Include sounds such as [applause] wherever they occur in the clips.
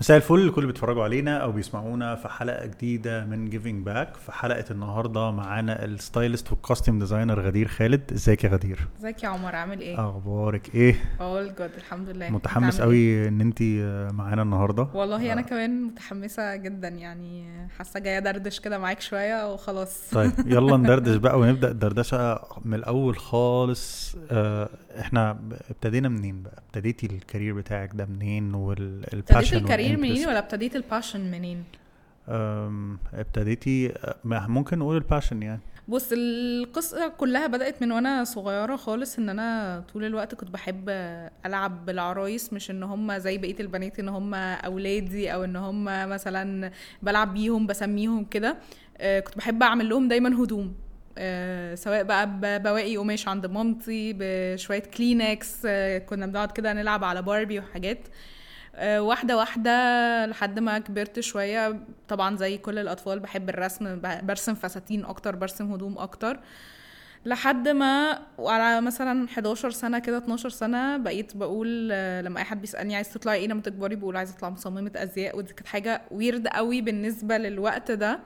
مساء الفل لكل اللي بيتفرجوا علينا أو بيسمعونا في حلقة جديدة من Giving Back في حلقة النهارده معانا ال stylist وال custom designer غدير خالد. إزيك يا غدير؟ إزيك يا عمر؟ عامل إيه؟ أخبارك إيه؟ all good الحمد لله. متحمس بتعمل إيه؟ قوي إن أنت معانا النهارده. والله أنا آه. كمان متحمسة جدا يعني حاسة جاية دردش كده معاك شوية وخلاص. طيب يلا [laughs] ندردش بقى ونبدأ الدردشة من الأول خالص. آه، إحنا ابتدينا منين بقى؟ ابتديتي ال career بتاعك ده منين وال passion ال career منين ولا ابتديت ال passion منين؟ ابتديتي ممكن نقول ال passion يعني. بص القصة كلها بدأت من وأنا صغيرة خالص إن أنا طول الوقت كنت بحب ألعب بالعرايس مش إن هم زي بقية البنات إن هم أولادي أو إن هم مثلا بلعب بيهم بسميهم كده. آه، كنت بحب أعمل لهم دايما هدوم. آه، سواء بقى ببواقي قماش عند مامتي بشوية كلينكس آه، كنا بنقعد كده نلعب على باربي وحاجات. آه، واحدة واحدة لحد ما كبرت شوية. طبعا زي كل الأطفال بحب الرسم برسم فساتين أكتر برسم هدوم أكتر. لحد ما وعلى مثلا 11 سنة كده 12 سنة بقيت بقول آه، لما أي حد بيسألني عايز تطلعي إيه لما تكبري بقول عايزة أطلع مصممة أزياء. ودي كانت حاجة weird قوي بالنسبة للوقت ده.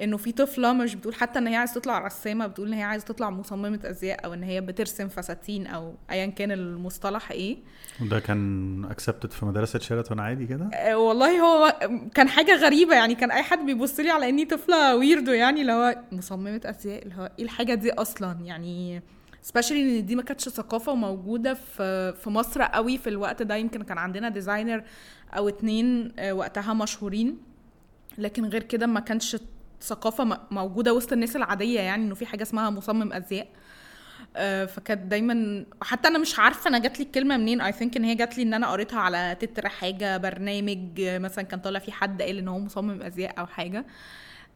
إنه في طفلة مش بتقول حتى إن هي عايزة تطلع رسامة بتقول إن هي عايزة تطلع مصممة أزياء أو إن هي بترسم فساتين أو ايا كان المصطلح إيه. وده كان accepted في مدرسة شيراتون عادي كده؟ آه، والله هو كان حاجة غريبة يعني كان أي حد بيبص لي على إني طفلة weirdo يعني اللي هو مصممة أزياء اللي هو إيه الحاجة دي أصلا؟ يعني specially إن دي ما كانتش ثقافة موجوده في في مصر قوي في الوقت ده يمكن كان عندنا designer أو اتنين آه، وقتها مشهورين لكن غير كده ما كانش ثقافة موجودة وسط الناس العادية يعني إنه في حاجة اسمها مصمم أزياء. آه، فكانت دايما حتى أنا مش عارفة أنا جات لي الكلمة منين. I think إن هي جات لي إن أنا قريتها على تتر حاجة برنامج مثلا كان طالع فيه حد قال إن هو مصمم أزياء أو حاجة.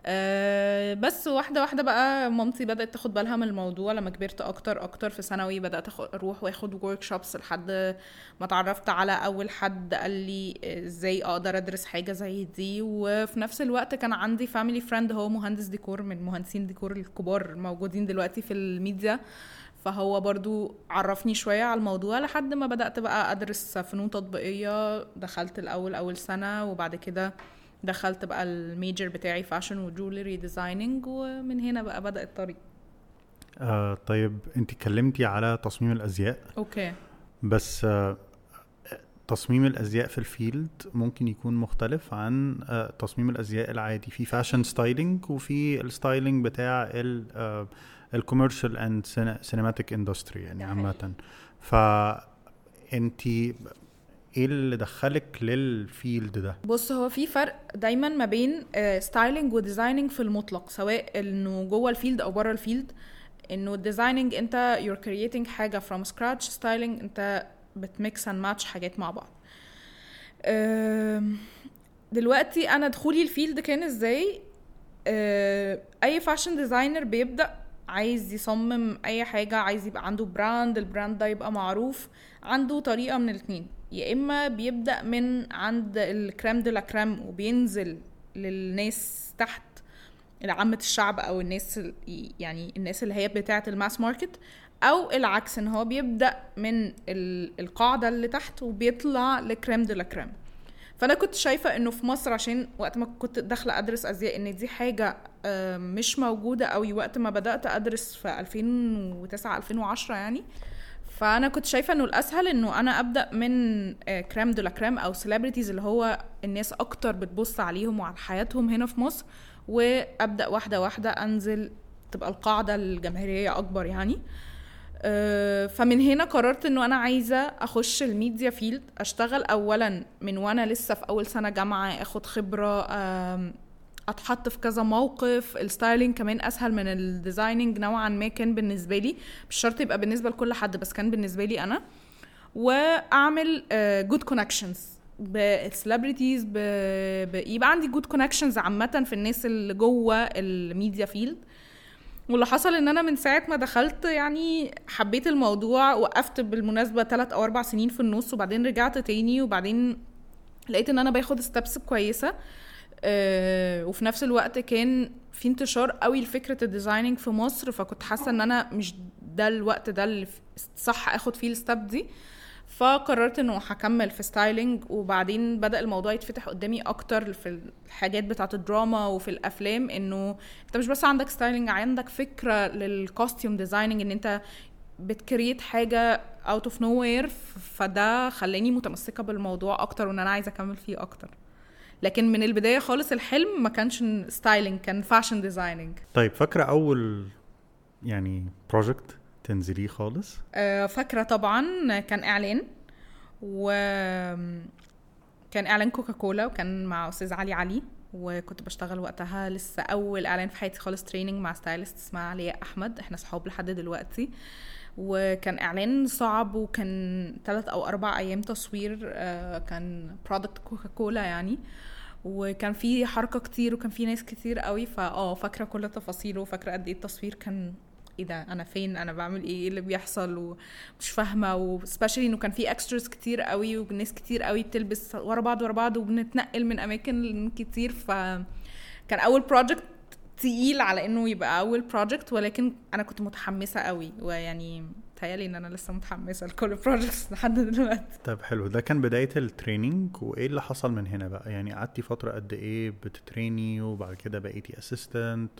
أه بس واحدة واحدة بقى مامتي بدأت تاخد بالها من الموضوع. لما كبرت أكتر أكتر في ثانوي بدأت أروح وآخد workshops لحد ما اتعرفت على أول حد قال لي إزاي أقدر أدرس حاجة زي دي. وفي نفس الوقت كان عندي family friend هو مهندس ديكور من مهندسين ديكور الكبار موجودين دلوقتي في الميديا. فهو برضو عرفني شوية على الموضوع لحد ما بدأت بقى أدرس فنون تطبيقية. دخلت الأول أول سنة وبعد كده دخلت بقى ال major بتاعي fashion و jewelry designing ومن هنا بقى بدأ الطريق. آه طيب انت اتكلمتي على تصميم الأزياء. okay. بس آه تصميم الأزياء في ال field ممكن يكون مختلف عن آه تصميم الأزياء العادي. في fashion styling وفي ال styling بتاع ال commercial and cinematic industry يعني عامة. ف انت إيه اللي دخلك لل field ده؟ بص هو في فرق دايما ما بين styling و designing في المطلق سواء إنه جوه ال field أو بره ال field. إنه ال designing أنت you're creating حاجة from scratch styling أنت بت mix and match حاجات مع بعض. دلوقتي أنا دخولي ال field كان إزاي؟ أه، أي fashion designer بيبدأ عايز يصمم أي حاجة عايز يبقى عنده brand ال brand ده يبقى معروف عنده طريقة من الاتنين. يا إما بيبدأ من عند ال crème de la crème وبينزل للناس تحت لعامة الشعب أو الناس ال- يعني الناس اللي هي بتاعة الماس ماركت أو العكس إن هو بيبدأ من ال- القاعدة اللي تحت وبيطلع لكريم دي لا كريم فأنا كنت شايفة إنه في مصر عشان وقت ما كنت داخلة أدرس أزياء إن دي حاجة آه، مش موجودة قوي وقت ما بدأت أدرس في 2009 2010 يعني. فأنا كنت شايفة إنه الأسهل إنه أنا أبدأ من crème de la crème أو celebrities اللي هو الناس أكتر بتبص عليهم وعلى حياتهم هنا في مصر وأبدأ واحدة واحدة أنزل تبقى القاعدة الجماهيرية أكبر يعني. آه، فمن هنا قررت إنه أنا عايزة أخش ال media field أشتغل اولا من وأنا لسه في أول سنة جامعة آخد خبرة أتحط في كذا موقف. ال styling كمان أسهل من ال designing نوعا ما كان بالنسبة لي. مش شرط يبقى بالنسبة لكل حد بس كان بالنسبة لي أنا. وأعمل good connections بال celebrities ب... ب... يبقى عندي good connections عامة في الناس اللي جوه ال media field واللي حصل إن أنا من ساعة ما دخلت يعني حبيت الموضوع وقفت بالمناسبة ثلاث أو أربع سنين في النص وبعدين رجعت تاني وبعدين لقيت إن أنا باخد steps كويسة. وفي نفس الوقت كان في انتشار قوي لفكرة ال designing في مصر فكنت حاسة إن أنا مش ده الوقت ده اللي صح آخد فيه ال step دي. فقررت إنه هكمل في styling وبعدين بدأ الموضوع يتفتح قدامي أكتر في الحاجات بتاعة الدراما وفي الأفلام إنه أنت مش بس عندك styling عندك فكرة لل costume designing إن أنت بت create حاجة out of nowhere فده خلاني متمسكة بالموضوع أكتر وإن أنا عايزة أكمل فيه أكتر. لكن من البداية خالص الحلم ما كانش styling كان fashion designing طيب فاكرة أول يعني project تنزليه خالص؟ آه، فاكرة طبعا كان إعلان و كان إعلان Coca-Cola وكان مع أستاذ علي علي وكنت بشتغل وقتها لسه أول إعلان في حياتي خالص training مع stylist اسمها علياء أحمد. إحنا صحاب لحد دلوقتي. وكان إعلان صعب وكان ثلاث أو أربع أيام تصوير آه، كان product Coca-Cola يعني. وكان في حركة كتير وكان في ناس كتير قوي فاه فاكرة كل تفاصيله وفاكرة قد إيه التصوير كان إيه ده؟ أنا فين؟ أنا بعمل إيه؟ إيه اللي بيحصل؟ ومش فاهمة. و specially إنه كان في extras كتير قوي وناس كتير قوي بتلبس ورا بعض ورا بعض وبنتنقل من أماكن كتير ف كان أول project تقيل على إنه يبقى أول project ولكن أنا كنت متحمسة قوي. ويعني تهيألي إن أنا لسه متحمسة لكل projects لحد دلوقتي. طب حلو. ده كان بداية ال training وإيه اللي حصل من هنا بقى؟ يعني قعدتي فترة قد إيه بتت train ي وبعد كده بقيتي assistant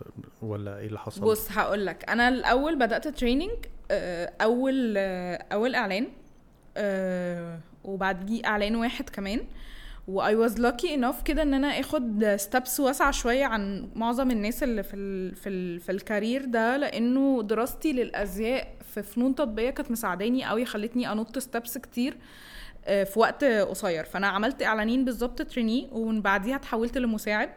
ولا إيه اللي حصل؟ بص هقول لك أنا الأول بدأت training آه، أول آه، أول إعلان آه، وبعد إعلان واحد كمان. و I was lucky enough كده إن أنا آخد steps واسعة شوية عن معظم الناس اللي في ال في ال في ال career ده لأنه دراستي للأزياء في فنون تطبيقية كانت مساعداني قوي خلتني أنط steps كتير آه، في وقت قصير. فأنا عملت إعلانين بالظبط trainee ومن بعديها اتحولت لمساعد.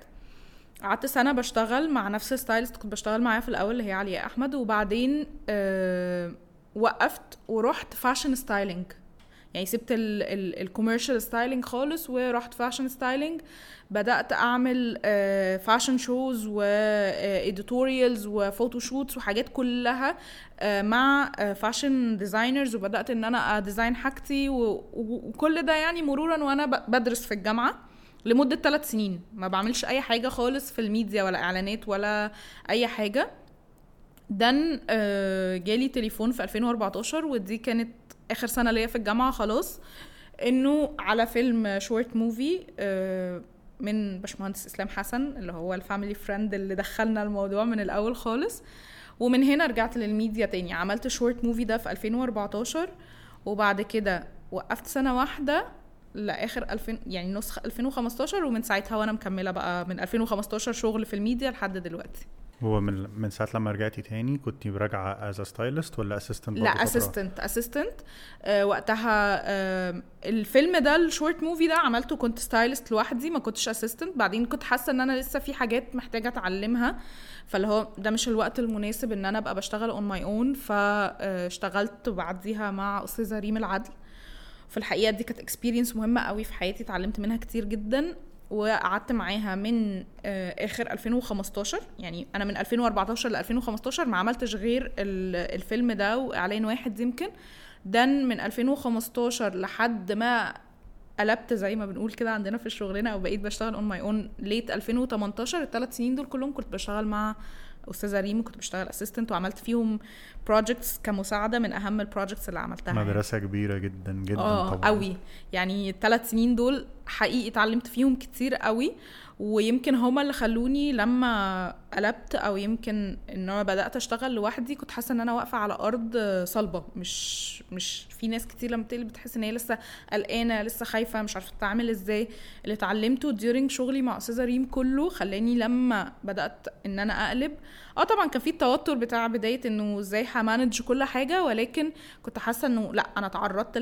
قعدت سنة بشتغل مع نفس ال stylist كنت بشتغل معاها في الأول اللي هي علياء أحمد وبعدين أه وقفت ورحت fashion styling يعني سبت ال commercial styling خالص ورحت fashion styling بدأت أعمل fashion shows و editorials و photo shoots وحاجات كلها آه، مع fashion آه، designers وبدأت إن أنا أ design حاجتي وكل ده يعني مرورا وأنا بدرس في الجامعة لمدة ثلاث سنين. ما بعملش أي حاجة خالص في الميديا ولا إعلانات ولا أي حاجة. then آه، جالي تليفون في 2014 ودي كانت آخر سنة ليا في الجامعة خلاص إنه على فيلم short movie من باشمهندس إسلام حسن اللي هو ال family friend اللي دخلنا الموضوع من الأول خالص. ومن هنا رجعت للميديا تاني. عملت short movie ده في 2014 وبعد كده وقفت سنة واحدة لآخر 2000 يعني نسخة 2015 ومن ساعتها وأنا مكملة بقى من 2015 شغل في الميديا لحد دلوقتي. هو من من ساعة لما رجعتي تاني كنت راجعه as stylist ولا assistant لا assistant assistant آه وقتها آه الفيلم ده ال short movie ده عملته كنت stylist لوحدي ما كنتش assistant بعدين كنت حاسة إن أنا لسه في حاجات محتاجة أتعلمها. فاللي هو ده مش الوقت المناسب إن أنا أبقى بشتغل on my own فاشتغلت بعديها مع أستاذة ريم العدل. في الحقيقة دي كانت experience مهمة قوي في حياتي اتعلمت منها كتير جدا. وقعدت معاها من آه، آخر 2015 يعني أنا من 2014 ل 2015 ما عملتش غير الفيلم ده وإعلان واحد يمكن. then من 2015 لحد ما قلبت زي ما بنقول كده عندنا في شغلنا أو بقيت بشتغل on my own late 2018 الثلاث سنين دول كلهم كنت بشتغل مع أستاذة ريم وكنت بشتغل assistant وعملت فيهم projects كمساعدة من أهم ال projects اللي عملتها مدرسة يعني. كبيرة جدا جدا آه قوي. يعني الثلاث سنين دول حقيقي اتعلمت فيهم كتير قوي ويمكن هما اللي خلوني لما قلبت أو يمكن إن أنا بدأت أشتغل لوحدي كنت حاسة إن أنا واقفة على أرض صلبة. مش مش في ناس كتير لما بتقلب بتحس إن هي لسه قلقانة لسه خايفة مش عارفة تتعامل إزاي. اللي اتعلمته during شغلي مع أستاذة ريم كله خلاني لما بدأت إن أنا أقلب آه طبعا كان في التوتر بتاع بداية إنه إزاي ه manage كل حاجة ولكن كنت حاسة إنه لأ أنا اتعرضت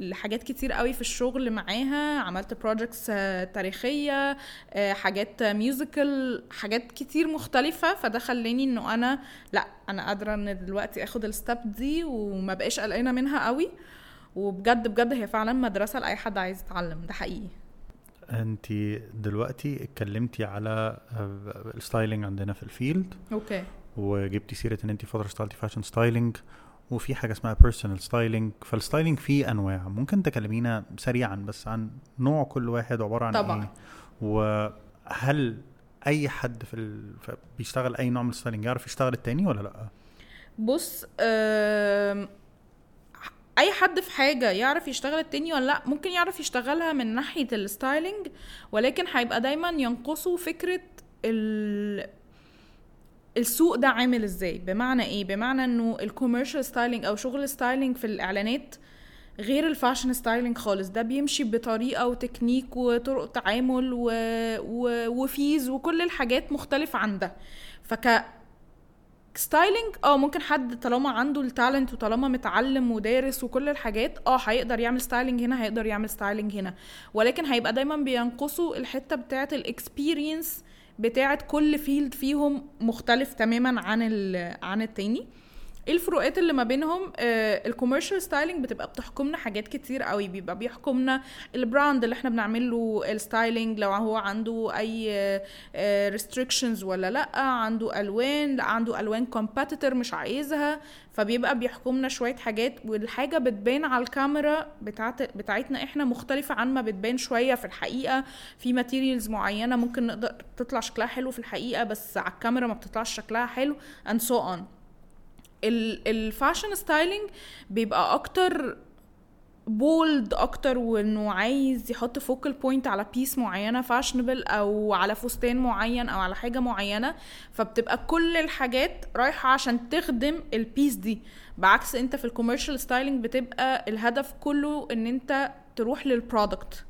لحاجات كتير قوي في الشغل معاها. عملت projects تاريخية آه، حاجات musical حاجات كتير مختلفة. فده خلاني إنه أنا لأ أنا قادرة إن دلوقتي آخد ال step دي وما بقاش قلقانة منها قوي. وبجد بجد هي فعلا مدرسة لأي حد عايز يتعلم ده حقيقي. انت دلوقتي اتكلمتي على ال styling عندنا في ال field. okay. وجبتي سيرة إن انت فترة اشتغلتي fashion styling وفي حاجة اسمها personal styling فال styling فيه أنواع. ممكن تكلمينا سريعا بس عن نوع كل واحد عباره عن طبعا. إيه؟ وهل أي حد في ال... بيشتغل أي نوع من الستايلينج؟ يعرف يشتغل التاني ولا لأ؟ بص أه أي حد في حاجة يعرف يشتغل التاني ولا لأ ممكن يعرف يشتغلها من ناحية ال styling ولكن هيبقى دايما ينقصه فكرة ال السوق ده عامل إزاي. بمعنى إيه؟ بمعنى إنه ال commercial styling أو شغل styling في الإعلانات غير ال fashion styling خالص. ده بيمشي بطريقة وتكنيك وطرق تعامل و... و... و fees وكل الحاجات مختلفة عن ده. فك styling آه ممكن حد طالما عنده ال talent وطالما متعلم ودارس وكل الحاجات آه هيقدر يعمل styling هنا هيقدر يعمل styling هنا. ولكن هيبقى دايما بينقصوا الحتة بتاعة ال experience بتاعة كل field فيهم مختلف تماما عن عن التاني. إيه الفروقات اللي ما بينهم ال commercial styling بتبقى بتحكمنا حاجات كتير قوي. بيبقى بيحكمنا ال brand اللي إحنا بنعمل له ال styling لو هو عنده أي restrictions ولا لأ عنده ألوان لأ عنده ألوان competitor مش عايزها. فبيبقى بيحكمنا شوية حاجات والحاجة بتبان على الكاميرا بتاعت بتاعتنا إحنا مختلفة عن ما بتبان شوية في الحقيقة. في materials معينة ممكن نقدر تطلع شكلها حلو في الحقيقة بس على الكاميرا ما بتطلعش شكلها حلو and so on. ال fashion styling بيبقى أكتر bold أكتر وإنه عايز يحط focal point على piece معينة fashionable أو على فستان معين أو على حاجة معينة فبتبقى كل الحاجات رايحة عشان تخدم ال piece دي. بعكس أنت في ال commercial styling بتبقى الهدف كله إن أنت تروح لل product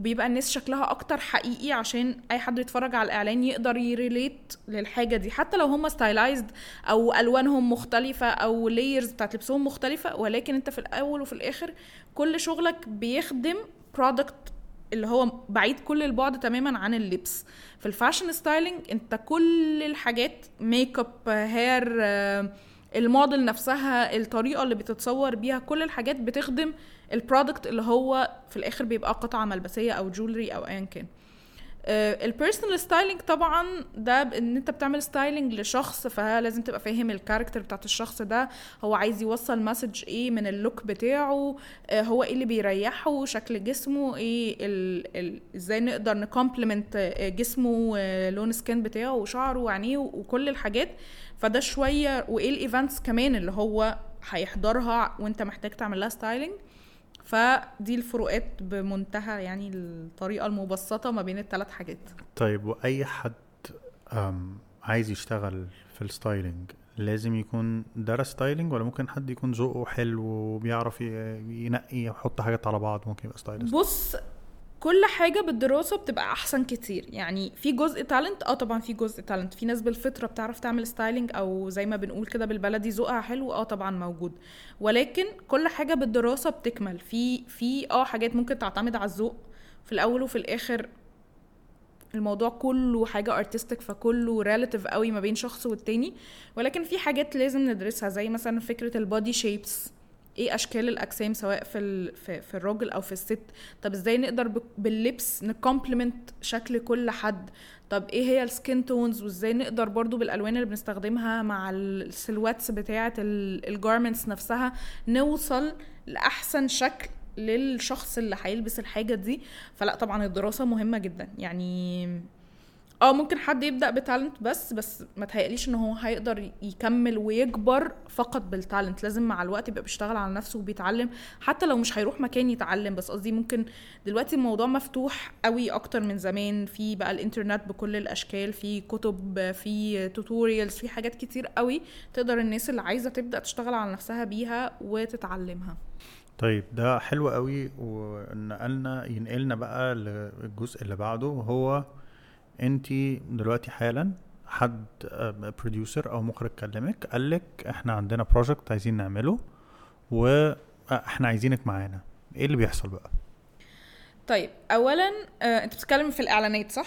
وبيبقى الناس شكلها أكتر حقيقي عشان أي حد يتفرج على الإعلان يقدر ي relate للحاجة دي. حتى لو هم stylized أو ألوانهم مختلفة أو layers بتاعت لبسهم مختلفة ولكن أنت في الأول وفي الآخر كل شغلك بيخدم product اللي هو بعيد كل البعد تماما عن اللبس. في ال fashion styling أنت كل الحاجات make up hair ال model نفسها الطريقة اللي بتتصور بيها كل الحاجات بتخدم ال product اللي هو في الآخر بيبقى قطعة ملبسية أو jewelry أو ايا كان. ال personal styling طبعا ده إن أنت بتعمل styling لشخص فلازم تبقى فاهم ال character بتاعت الشخص ده. هو عايز يوصل message إيه من ال look بتاعه؟ uh, هو إيه اللي بيريحه؟ شكل جسمه إيه؟ ال ال إزاي نقدر ن complement جسمه لون skin بتاعه وشعره وعينيه وكل الحاجات. فده شوية وإيه ال events كمان اللي هو هيحضرها وأنت محتاج تعمل لها styling فدي الفروقات بمنتهى يعني الطريقة المبسطة ما بين الثلاث حاجات. طيب وأي حد عايز يشتغل في ال styling لازم يكون درس styling ولا ممكن حد يكون ذوقه حلو وبيعرف ينقي يحط حاجات على بعض ممكن يبقى stylist؟ بص كل حاجة بالدراسة بتبقى أحسن كتير. يعني في جزء talent آه طبعا في جزء talent في ناس بالفطرة بتعرف تعمل styling أو زي ما بنقول كده بالبلدي ذوقها حلو آه طبعا موجود. ولكن كل حاجة بالدراسة بتكمل. في في آه حاجات ممكن تعتمد على الذوق في الأول وفي الآخر. الموضوع كله حاجة artistic فكله relative قوي ما بين شخص والتاني. ولكن في حاجات لازم ندرسها زي مثلا فكرة ال body shapes إيه اشكال الاجسام سواء في. في, في الراجل أو في الست طب إزاي نقدر. باللبس ن complement شكل كل حد طب إيه هي ال skin tones وازاي نقدر برضو بالالوان اللي بنستخدمها مع ال silhouettes بتاعة ال garments نفسها نوصل لأحسن شكل للشخص اللي هيلبس الحاجة دي فلا طبعا الدراسة مهمة جدا يعني آه ممكن حد يبدأ ب talent بس بس ما تهيأليش إن هو هيقدر يكمل ويكبر فقط بال talent. لازم مع الوقت يبقى بيشتغل على نفسه وبيتعلم حتى لو مش هيروح مكان يتعلم. بس قصدي ممكن دلوقتي الموضوع مفتوح قوي أكتر من زمان. في بقى الإنترنت بكل الأشكال في كتب في tutorials في حاجات كتير قوي تقدر الناس اللي عايزة تبدأ تشتغل على نفسها بيها وتتعلمها. طيب ده حلو قوي. ونقلنا ينقلنا بقى للجزء اللي بعده وهو انت دلوقتي حالا حد producer أو مخرج كلمك قال لك إحنا عندنا project عايزين نعمله وإحنا عايزينك معانا. إيه اللي بيحصل بقى؟ طيب اولا آه، أنت بتتكلم في الإعلانات صح؟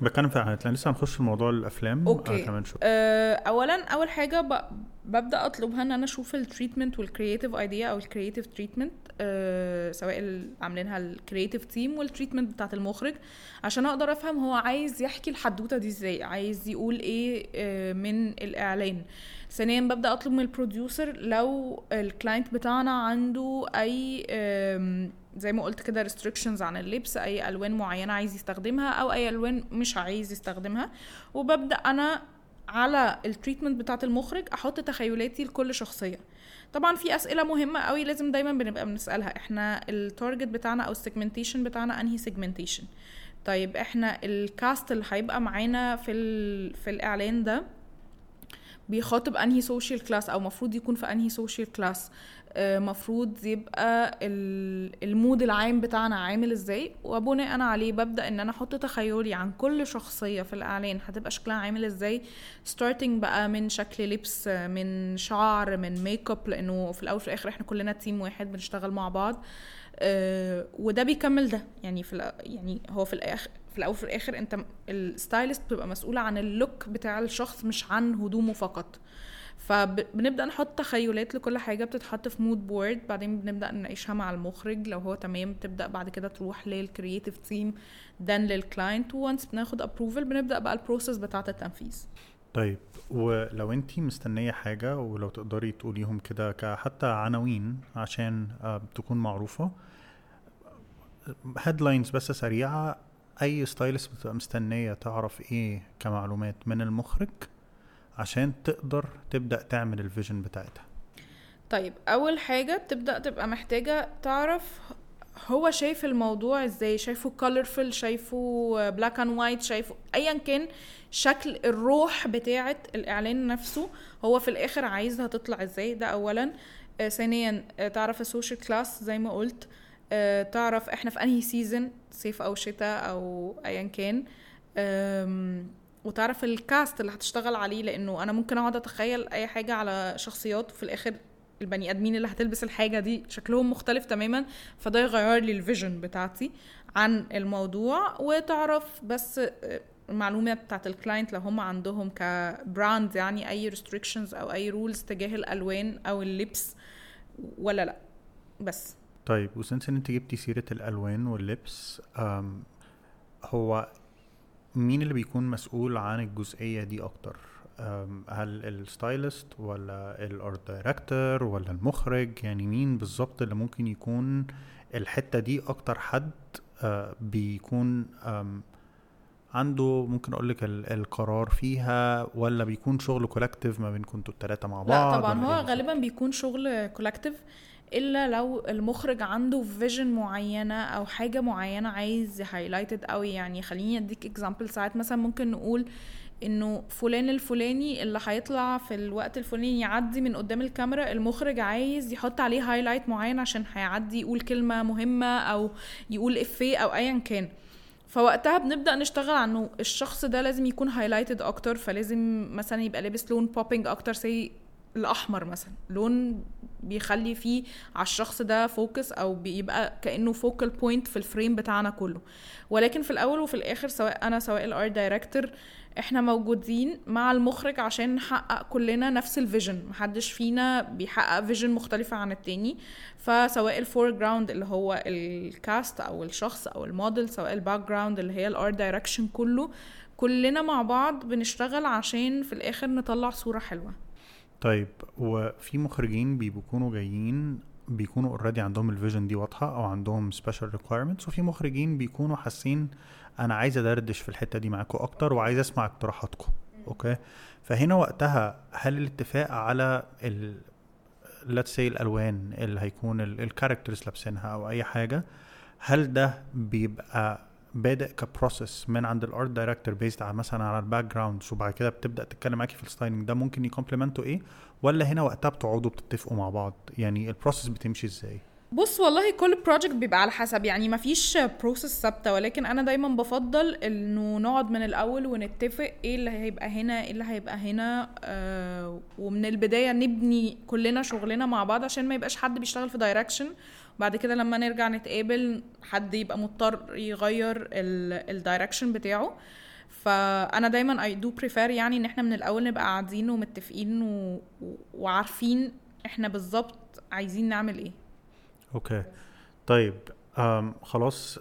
بتكلم في لأن لسه هنخش في موضوع الأفلام. okay. آه كمان شوية. آه، اولا أول حاجة ب... ببدأ اطلبها إن أنا أشوف ال treatment وال creative idea أو ال creative treatment سواء ال- عاملينها ال creative team وال treatment بتاعت المخرج. عشان أقدر أفهم هو عايز يحكي الحدوتة دي إزاي. عايز يقول إيه آه، من الإعلان. ثانيا ببدأ أطلب من ال producer لو ال client بتاعنا عنده أي آم، زي ما قلت كده restrictions عن اللبس أي ألوان معينة عايز يستخدمها أو أي ألوان مش عايز يستخدمها. وببدأ أنا على ال treatment بتاعت المخرج أحط تخيلاتي لكل شخصية. طبعا في أسئلة مهمة قوي لازم دايما بنبقى بنسألها. إحنا ال target بتاعنا أو ال segmentation بتاعنا أنهي segmentation طيب إحنا ال cast اللي هيبقى معانا في. في الإعلان ده بيخاطب أنهي social class أو مفروض يكون في أنهي social class مفروض يبقى ال mood العام بتاعنا عامل إزاي. وبناء عليه ببدأ إن أنا أحط تخيلي عن كل شخصية في الإعلان. هتبقى شكلها عامل إزاي؟ starting بقى من شكل لبس من شعر من ميك اب لأنه في الأول وفي الآخر إحنا كلنا team واحد بنشتغل مع بعض. أه وده بيكمل ده. يعني في يعني هو في الآخر في الأول وفي الآخر أنت ال stylist بتبقى مسؤولة عن ال look بتاع الشخص مش عن هدومه فقط. فبنبدأ نحط تخيلات لكل حاجة بتتحط في mood board بعدين بنبدأ نناقشها مع المخرج. لو هو تمام بتبدا بعد كده تروح لل creative team then لل client once بناخد approval بنبدأ بقى ال process بتاعة التنفيذ. طيب ولو انت مستنية حاجة ولو تقدري تقوليهم كده كحتى عناوين عشان تكون معروفة. headlines بس سريعة. أي stylist بتبقى مستنية تعرف إيه كمعلومات من المخرج عشان تقدر تبدأ تعمل ال vision بتاعتها؟ طيب أول حاجة بتبدأ تبقى محتاجة تعرف هو شايف الموضوع إزاي شايفه colorful شايفه black and white شايفه ايا كان شكل الروح بتاعة الإعلان نفسه هو في الآخر عايزها تطلع إزاي؟ ده اولا. آه ثانيا آه تعرف ال social class زي ما قلت. آه تعرف إحنا في أنهي season صيف أو شتاء أو ايا كان وتعرف ال cast اللي هتشتغل عليه لأنه أنا ممكن أقعد أتخيل أي حاجة على شخصيات وفي الآخر البني آدمين اللي هتلبس الحاجة دي شكلهم مختلف تماما فده يغير لي ال vision بتاعتي عن الموضوع. وتعرف بس المعلومة بتاعت ال client لو هم عندهم ك brand يعني أي restrictions أو أي rules تجاه الألوان أو اللبس ولا لأ. بس. طيب و since إن أنت جبتي سيرة الألوان واللبس هو مين اللي بيكون مسؤول عن الجزئية دي أكتر؟ هل ال stylist ولا ال art director ولا المخرج؟ يعني مين بالظبط اللي ممكن يكون الحتة دي أكتر حد بيكون عنده ممكن أقول لك القرار فيها ولا بيكون شغل collective ما بينكم أنتوا الثلاثه مع بعض؟ لا طبعا هو غالبا بيكون شغل collective إلا لو المخرج عنده vision معينة أو حاجة معينة عايز highlighted قوي يعني خليني أديك example ساعات مثلا ممكن نقول إنه فلان الفلاني اللي هيطلع في الوقت الفلاني يعدي من قدام الكاميرا المخرج عايز يحط عليه highlight معين عشان هيعدي يقول كلمة مهمة أو يقول إفيه أو ايا كان. فوقتها بنبدأ نشتغل عنه. الشخص ده لازم يكون highlighted أكتر فلازم مثلا يبقى لابس لون popping أكتر زي الأحمر مثلا. لون بيخلي فيه على الشخص ده focus أو بيبقى كأنه focal point في ال frame بتاعنا كله. ولكن في الأول وفي الآخر سواء أنا سواء ال art director إحنا موجودين مع المخرج عشان نحقق كلنا نفس ال vision. محدش فينا بيحقق vision مختلفة عن التاني. فسواء ال foreground اللي هو ال cast أو الشخص أو الموديل سواء ال background اللي هي ال art direction كله كلنا مع بعض بنشتغل عشان في الآخر نطلع صورة حلوة. طيب وفي مخرجين بيكونوا جايين بيكونوا already عندهم ال vision دي واضحة أو عندهم special requirements وفي مخرجين بيكونوا حاسين أنا عايز أدردش في الحتة دي معاكم أكتر وعايز أسمع اقتراحاتكم okay؟ فهنا وقتها هل الاتفاق على ال let's say الألوان اللي هيكون ال characters لابسينها أو أي حاجة هل ده بيبقى بادئ ك process من عند ال art director based على مثلا على ال backgrounds وبعد كده بتبدأ تتكلم معاكي في ال styling ده ممكن ي complement وا إيه؟ ولا هنا وقتها بتقعدوا بتتفقوا مع بعض؟ يعني ال process بتمشي إزاي؟ بص والله كل project بيبقى على حسب يعني مفيش process ثابتة ولكن أنا دايما بفضل إنه نقعد من الأول ونتفق إيه اللي هيبقى هنا إيه اللي هيبقى هنا آه ومن البداية نبني كلنا شغلنا مع بعض عشان ما يبقاش حد بيشتغل في direction بعد كده لما نرجع نتقابل حد يبقى مضطر يغير ال direction بتاعه. فأنا دايما I do prefer يعني إن إحنا من الأول نبقى قاعدين ومتفقين و... وعارفين إحنا بالظبط عايزين نعمل إيه. okay. طيب أم خلاص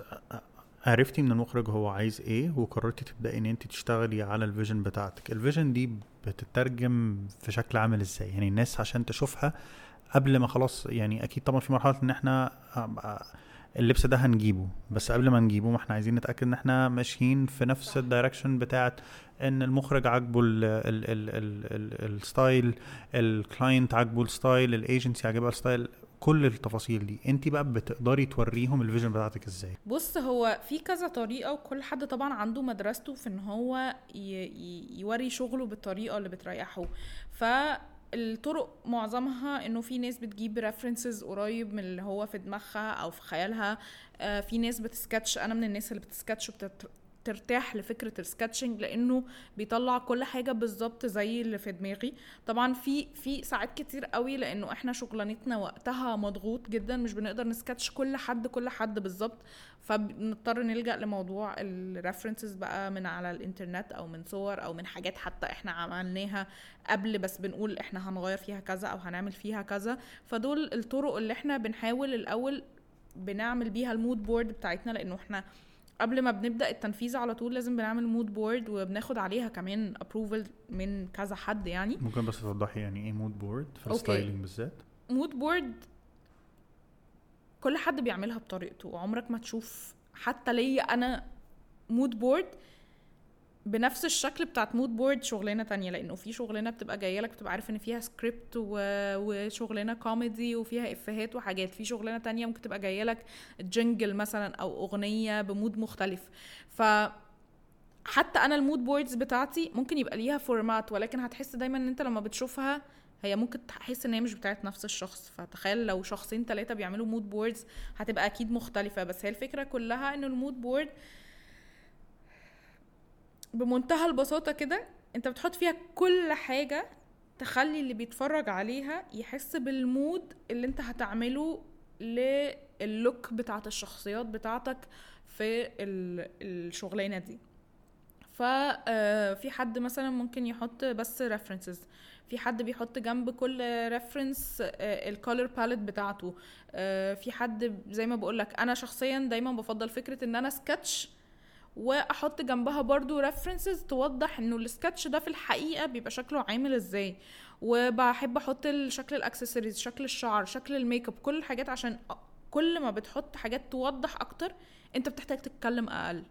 عرفتي من المخرج هو عايز إيه وقررتي تبدأي إن انت تشتغلي على ال vision بتاعتك. ال vision دي بتترجم في شكل عامل إزاي؟ يعني الناس عشان تشوفها قبل ما خلاص يعني أكيد طبعا في مرحلة إن إحنا اللبس ده هنجيبه. بس قبل ما نجيبه ما إحنا عايزين نتأكد إن إحنا ماشيين في نفس ال direction بتاعت إن المخرج عاجبه ال- ال- ال- ال- ال- ال style ال client عاجبه ال style ال agency عاجبها ال style كل التفاصيل دي. انت بقى بتقدري توريهم ال vision بتاعتك إزاي؟ بص هو في كذا طريقة وكل حد طبعا عنده مدرسته في إن هو يوري شغله بالطريقة اللي بتريحه. فالطرق معظمها إنه في ناس بتجيب references قريب من اللي هو في دماغها أو في خيالها. آه، في ناس بتسكتش. أنا من الناس اللي بتسكتش ترتاح لفكرة ال sketching لأنه بيطلع كل حاجة بالظبط زي اللي في دماغي. طبعا في في ساعات كتير قوي لأنه إحنا شغلانتنا وقتها مضغوط جدا مش بنقدر نسكتش كل حد كل حد بالظبط. فبنضطر نلجأ لموضوع ال references بقى من على الإنترنت أو من صور أو من حاجات حتى إحنا عملناها قبل بس بنقول إحنا هنغير فيها كذا أو هنعمل فيها كذا. فدول الطرق اللي إحنا بنحاول الأول بنعمل بيها ال mood board بتاعتنا لأنه إحنا قبل ما بنبدأ التنفيذ على طول لازم بنعمل mood board وبناخد عليها كمان approval من كذا حد يعني. ممكن بس توضحي يعني إيه مود بورد في. ال styling بالذات؟ mood board كل حد بيعملها بطريقته. وعمرك ما تشوف حتى ليا أنا mood board بنفس الشكل بتاعت mood board شغلانة تانية لأنه في شغلانة بتبقى جاية لك بتبقى عارف إن فيها سكريبت. وشغلانة كوميدي وفيها إفيهات وحاجات. في شغلانة تانية ممكن تبقى جاية لك jingle مثلا أو أغنية ب mood مختلف. ف حتى أنا ال mood boards بتاعتي ممكن يبقى ليها format ولكن هتحس دايما إن أنت لما بتشوفها هي ممكن تحس إن هي مش بتاعت نفس الشخص. فتخيل لو شخصين ثلاثة بيعملوا mood boards هتبقى أكيد مختلفة. بس هي الفكرة كلها إن ال mood board بمنتهى البساطة كده انت بتحط فيها كل حاجة تخلي اللي بيتفرج عليها يحس بال mood اللي انت هتعمله لل look بتاعت الشخصيات بتاعتك في ال- الشغلانة دي. ففي حد مثلا ممكن يحط بس references في حد بيحط جنب كل reference ال color palette بتاعته. آه، في حد زي ما بقول لك أنا شخصيا دايما بفضل فكرة إن أنا سكتش واحط جنبها برضو references توضح انه السكتش ده في الحقيقة بيبقى شكله عامل إزاي. وبحب أحط شكل الاكسسوارز شكل الشعر شكل الميك اب كل الحاجات عشان كل ما بتحط حاجات توضح أكتر انت بتحتاج تتكلم أقل.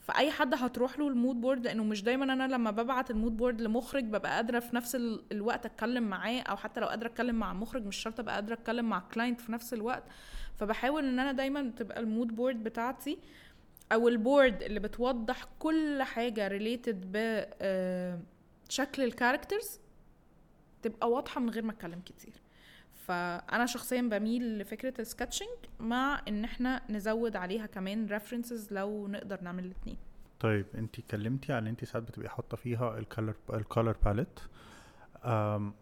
فأي حد هتروح له ال mood board لأنه مش دايما أنا لما ببعت ال mood board لمخرج ببقى قادرة في نفس ال- الوقت أتكلم معاه أو حتى لو قادرة أتكلم مع مخرج مش شرط أبقى قادرة أتكلم مع client في نفس الوقت. فبحاول إن أنا دايما تبقى ال mood board بتاعتي أو ال board اللي بتوضح كل حاجة related ب آه، شكل ال characters تبقى واضحة من غير ما أتكلم كتير. فأنا شخصيا بميل لفكرة ال sketching مع إن إحنا نزود عليها كمان references لو نقدر نعمل الاثنين طيب أنت اتكلمتي إن أنت ساعات بتبقي حاطة فيها ال color ال color palette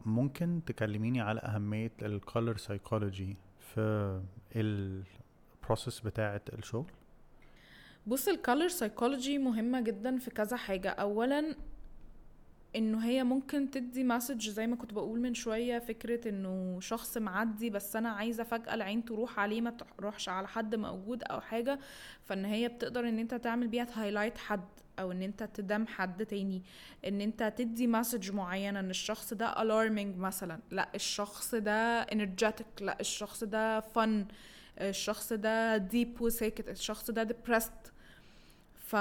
ممكن تكلميني على أهمية ال color psychology في ال process بتاعة الشغل؟ بص ال color psychology مهمة جدا في كذا حاجة. أولا إنه هي ممكن تدي message زي ما كنت بقول من شوية فكرة إنه شخص معدي بس أنا عايزة فجأة العين تروح عليه ما تروحش على حد موجود أو حاجة. فإن هي بتقدر إن أنت تعمل بيها ت highlight حد أو إن أنت ت dim حد تاني. إن أنت تدي message معينة إن الشخص ده alarming مثلا. لا الشخص ده energetic. لا الشخص ده fun. الشخص ده deep وساكت. الشخص ده depressed. ف...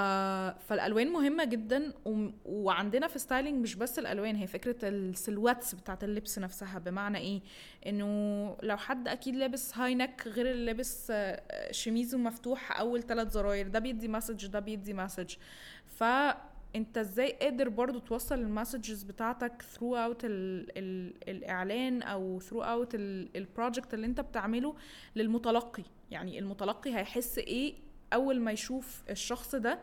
فالألوان مهمة جدا و... وعندنا في styling مش بس الألوان هي فكرة ال silhouettes بتاعت اللبس نفسها. بمعنى إيه؟ إنه لو حد أكيد لابس high neck غير اللي لابس آه، شميزه مفتوح أول ثلاث زراير. ده بيدي message ده بيدي message فأنت إزاي قادر برضو توصل ال messages بتاعتك throughout ال... ال... الإعلان أو throughout ال project اللي أنت بتعمله للمتلقي؟ يعني المتلقي هيحس إيه أول ما يشوف الشخص ده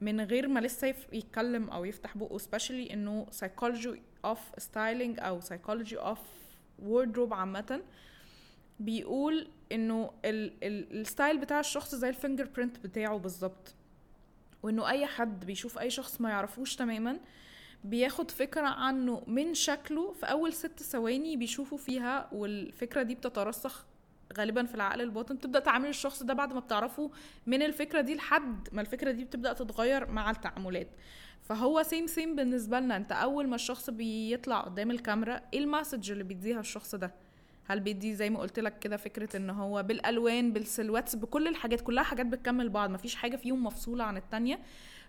من غير ما لسه يتكلم أو يفتح بقه especially إنه psychology of styling أو psychology of wardrobe عامة بيقول إنه ال- ال- ال style بتاع الشخص زي ال fingerprint بتاعه بالظبط. وإنه أي حد بيشوف أي شخص ما يعرفوش تماما بياخد فكرة عنه من شكله في أول ست ثواني بيشوفوا فيها والفكرة دي بتترسخ غالبا في العقل الباطن تبدا تعامل الشخص ده بعد ما بتعرفه من الفكرة دي لحد ما الفكرة دي بتبدأ تتغير مع التعاملات. فهو same same بالنسبة لنا. انت أول ما الشخص بيطلع قدام الكاميرا إيه ال message اللي بيديها الشخص ده؟ هل بيدي زي ما قلت لك كده فكرة إن هو بالألوان بال silhouettes بكل الحاجات كلها حاجات بتكمل بعض مفيش حاجة فيهم مفصولة عن التانية.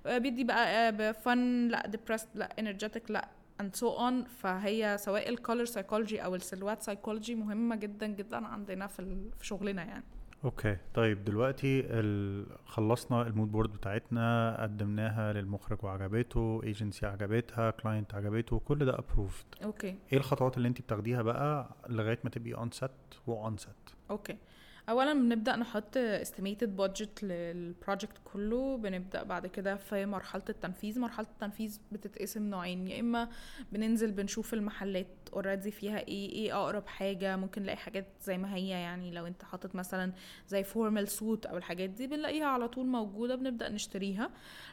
آه، بيدي بقى fun لأ depressed لأ energetic لأ and so on. فهي سواء ال color psychology أو ال silhouette psychology مهمة جدا جدا عندنا في شغلنا يعني. okay. طيب دلوقتي ال... خلصنا ال mood board بتاعتنا قدمناها للمخرج وعجبته ايجنسي عجبتها client عجبته كل ده approved okay. إيه الخطوات اللي انت بتاخديها بقى لغاية ما تبقي on set و on set okay. اولا بنبدأ نحط estimated budget لل project كله بنبدأ بعد كده في مرحلة التنفيذ. مرحلة التنفيذ بتتقسم نوعين يا إما بننزل بنشوف المحلات already فيها إيه إيه أقرب حاجة. ممكن نلاقي حاجات زي ما هي يعني لو أنت حاطط مثلا زي formal suit أو الحاجات دي بنلاقيها على طول موجودة بنبدأ نشتريها.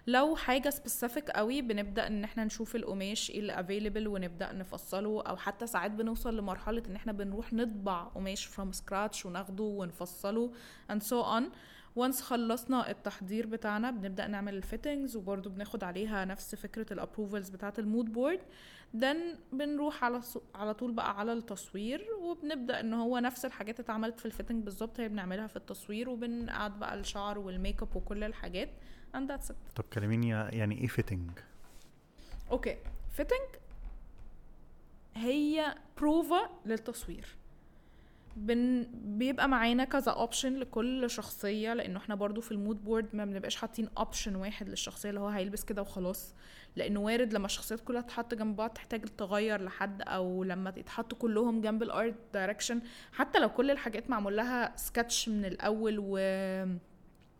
لو حاجة specific قوي بنبدأ إن إحنا نشوف القماش إيه اللي available ونبدأ نفصله. أو حتى ساعات بنوصل لمرحلة إن إحنا بنروح نطبع قماش from scratch وناخده ونفصله. And so on. once خلصنا التحضير بتاعنا بنبدأ نعمل ال fittings وبرده بناخد عليها نفس فكرة ال approvals بتاعة ال mood board then بنروح على ص- على طول بقى على التصوير وبنبدأ إن هو نفس الحاجات اتعملت في ال fitting بالظبط هي بنعملها في التصوير وبنقعد بقى الشعر والميك اب وكل الحاجات. And that's it. طب كلميني يعني إيه fitting okay fitting هي بروفا للتصوير. بن بيبقى معانا كذا option لكل شخصية لأنه إحنا برضو في ال mood board ما بنبقاش حاطين option واحد للشخصية اللي هو هيلبس كده وخلاص. لأنه وارد لما الشخصيات كلها تتحط جنب بعض تحتاج تغير لحد أو لما يتحطوا كلهم جنب ال art direction حتى لو كل الحاجات معمول لها سكتش من الأول و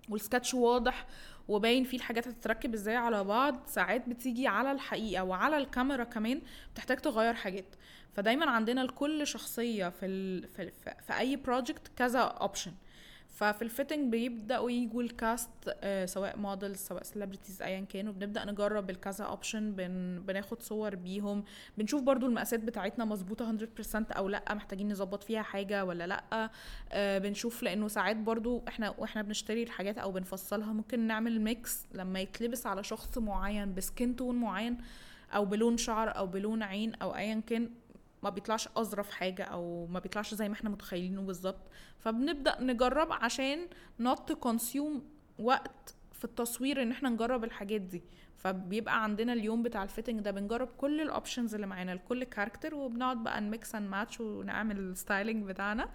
والسكتش واضح وباين فيه الحاجات هتتركب إزاي على بعض ساعات بتيجي على الحقيقة وعلى الكاميرا كمان بتحتاج تغير حاجات. فدايما عندنا لكل شخصية في ال... في, في, في أي project كذا option ففي ال fitting بيبدأوا يجوا ال cast آه سواء models سواء celebrities ايا كانوا بنبدأ نجرب الكذا option بن بناخد صور بيهم بنشوف برضو المقاسات بتاعتنا مظبوطة 100% أو لأ محتاجين نظبط فيها حاجة ولا لأ آه بنشوف لأنه ساعات برضو إحنا وإحنا بنشتري الحاجات أو بنفصلها ممكن نعمل mix لما يتلبس على شخص معين ب skin tone معين أو بلون شعر أو بلون عين أو ايا كان ما بيطلعش أظرف حاجة أو ما بيطلعش زي ما إحنا متخيلينه بالظبط. فبنبدأ نجرب عشان to consume وقت في التصوير إن إحنا نجرب الحاجات دي. فبيبقى عندنا اليوم بتاع ال fitting ده بنجرب كل ال options اللي معانا لكل character وبنقعد بقى ن mix and match ونعمل ال styling بتاعنا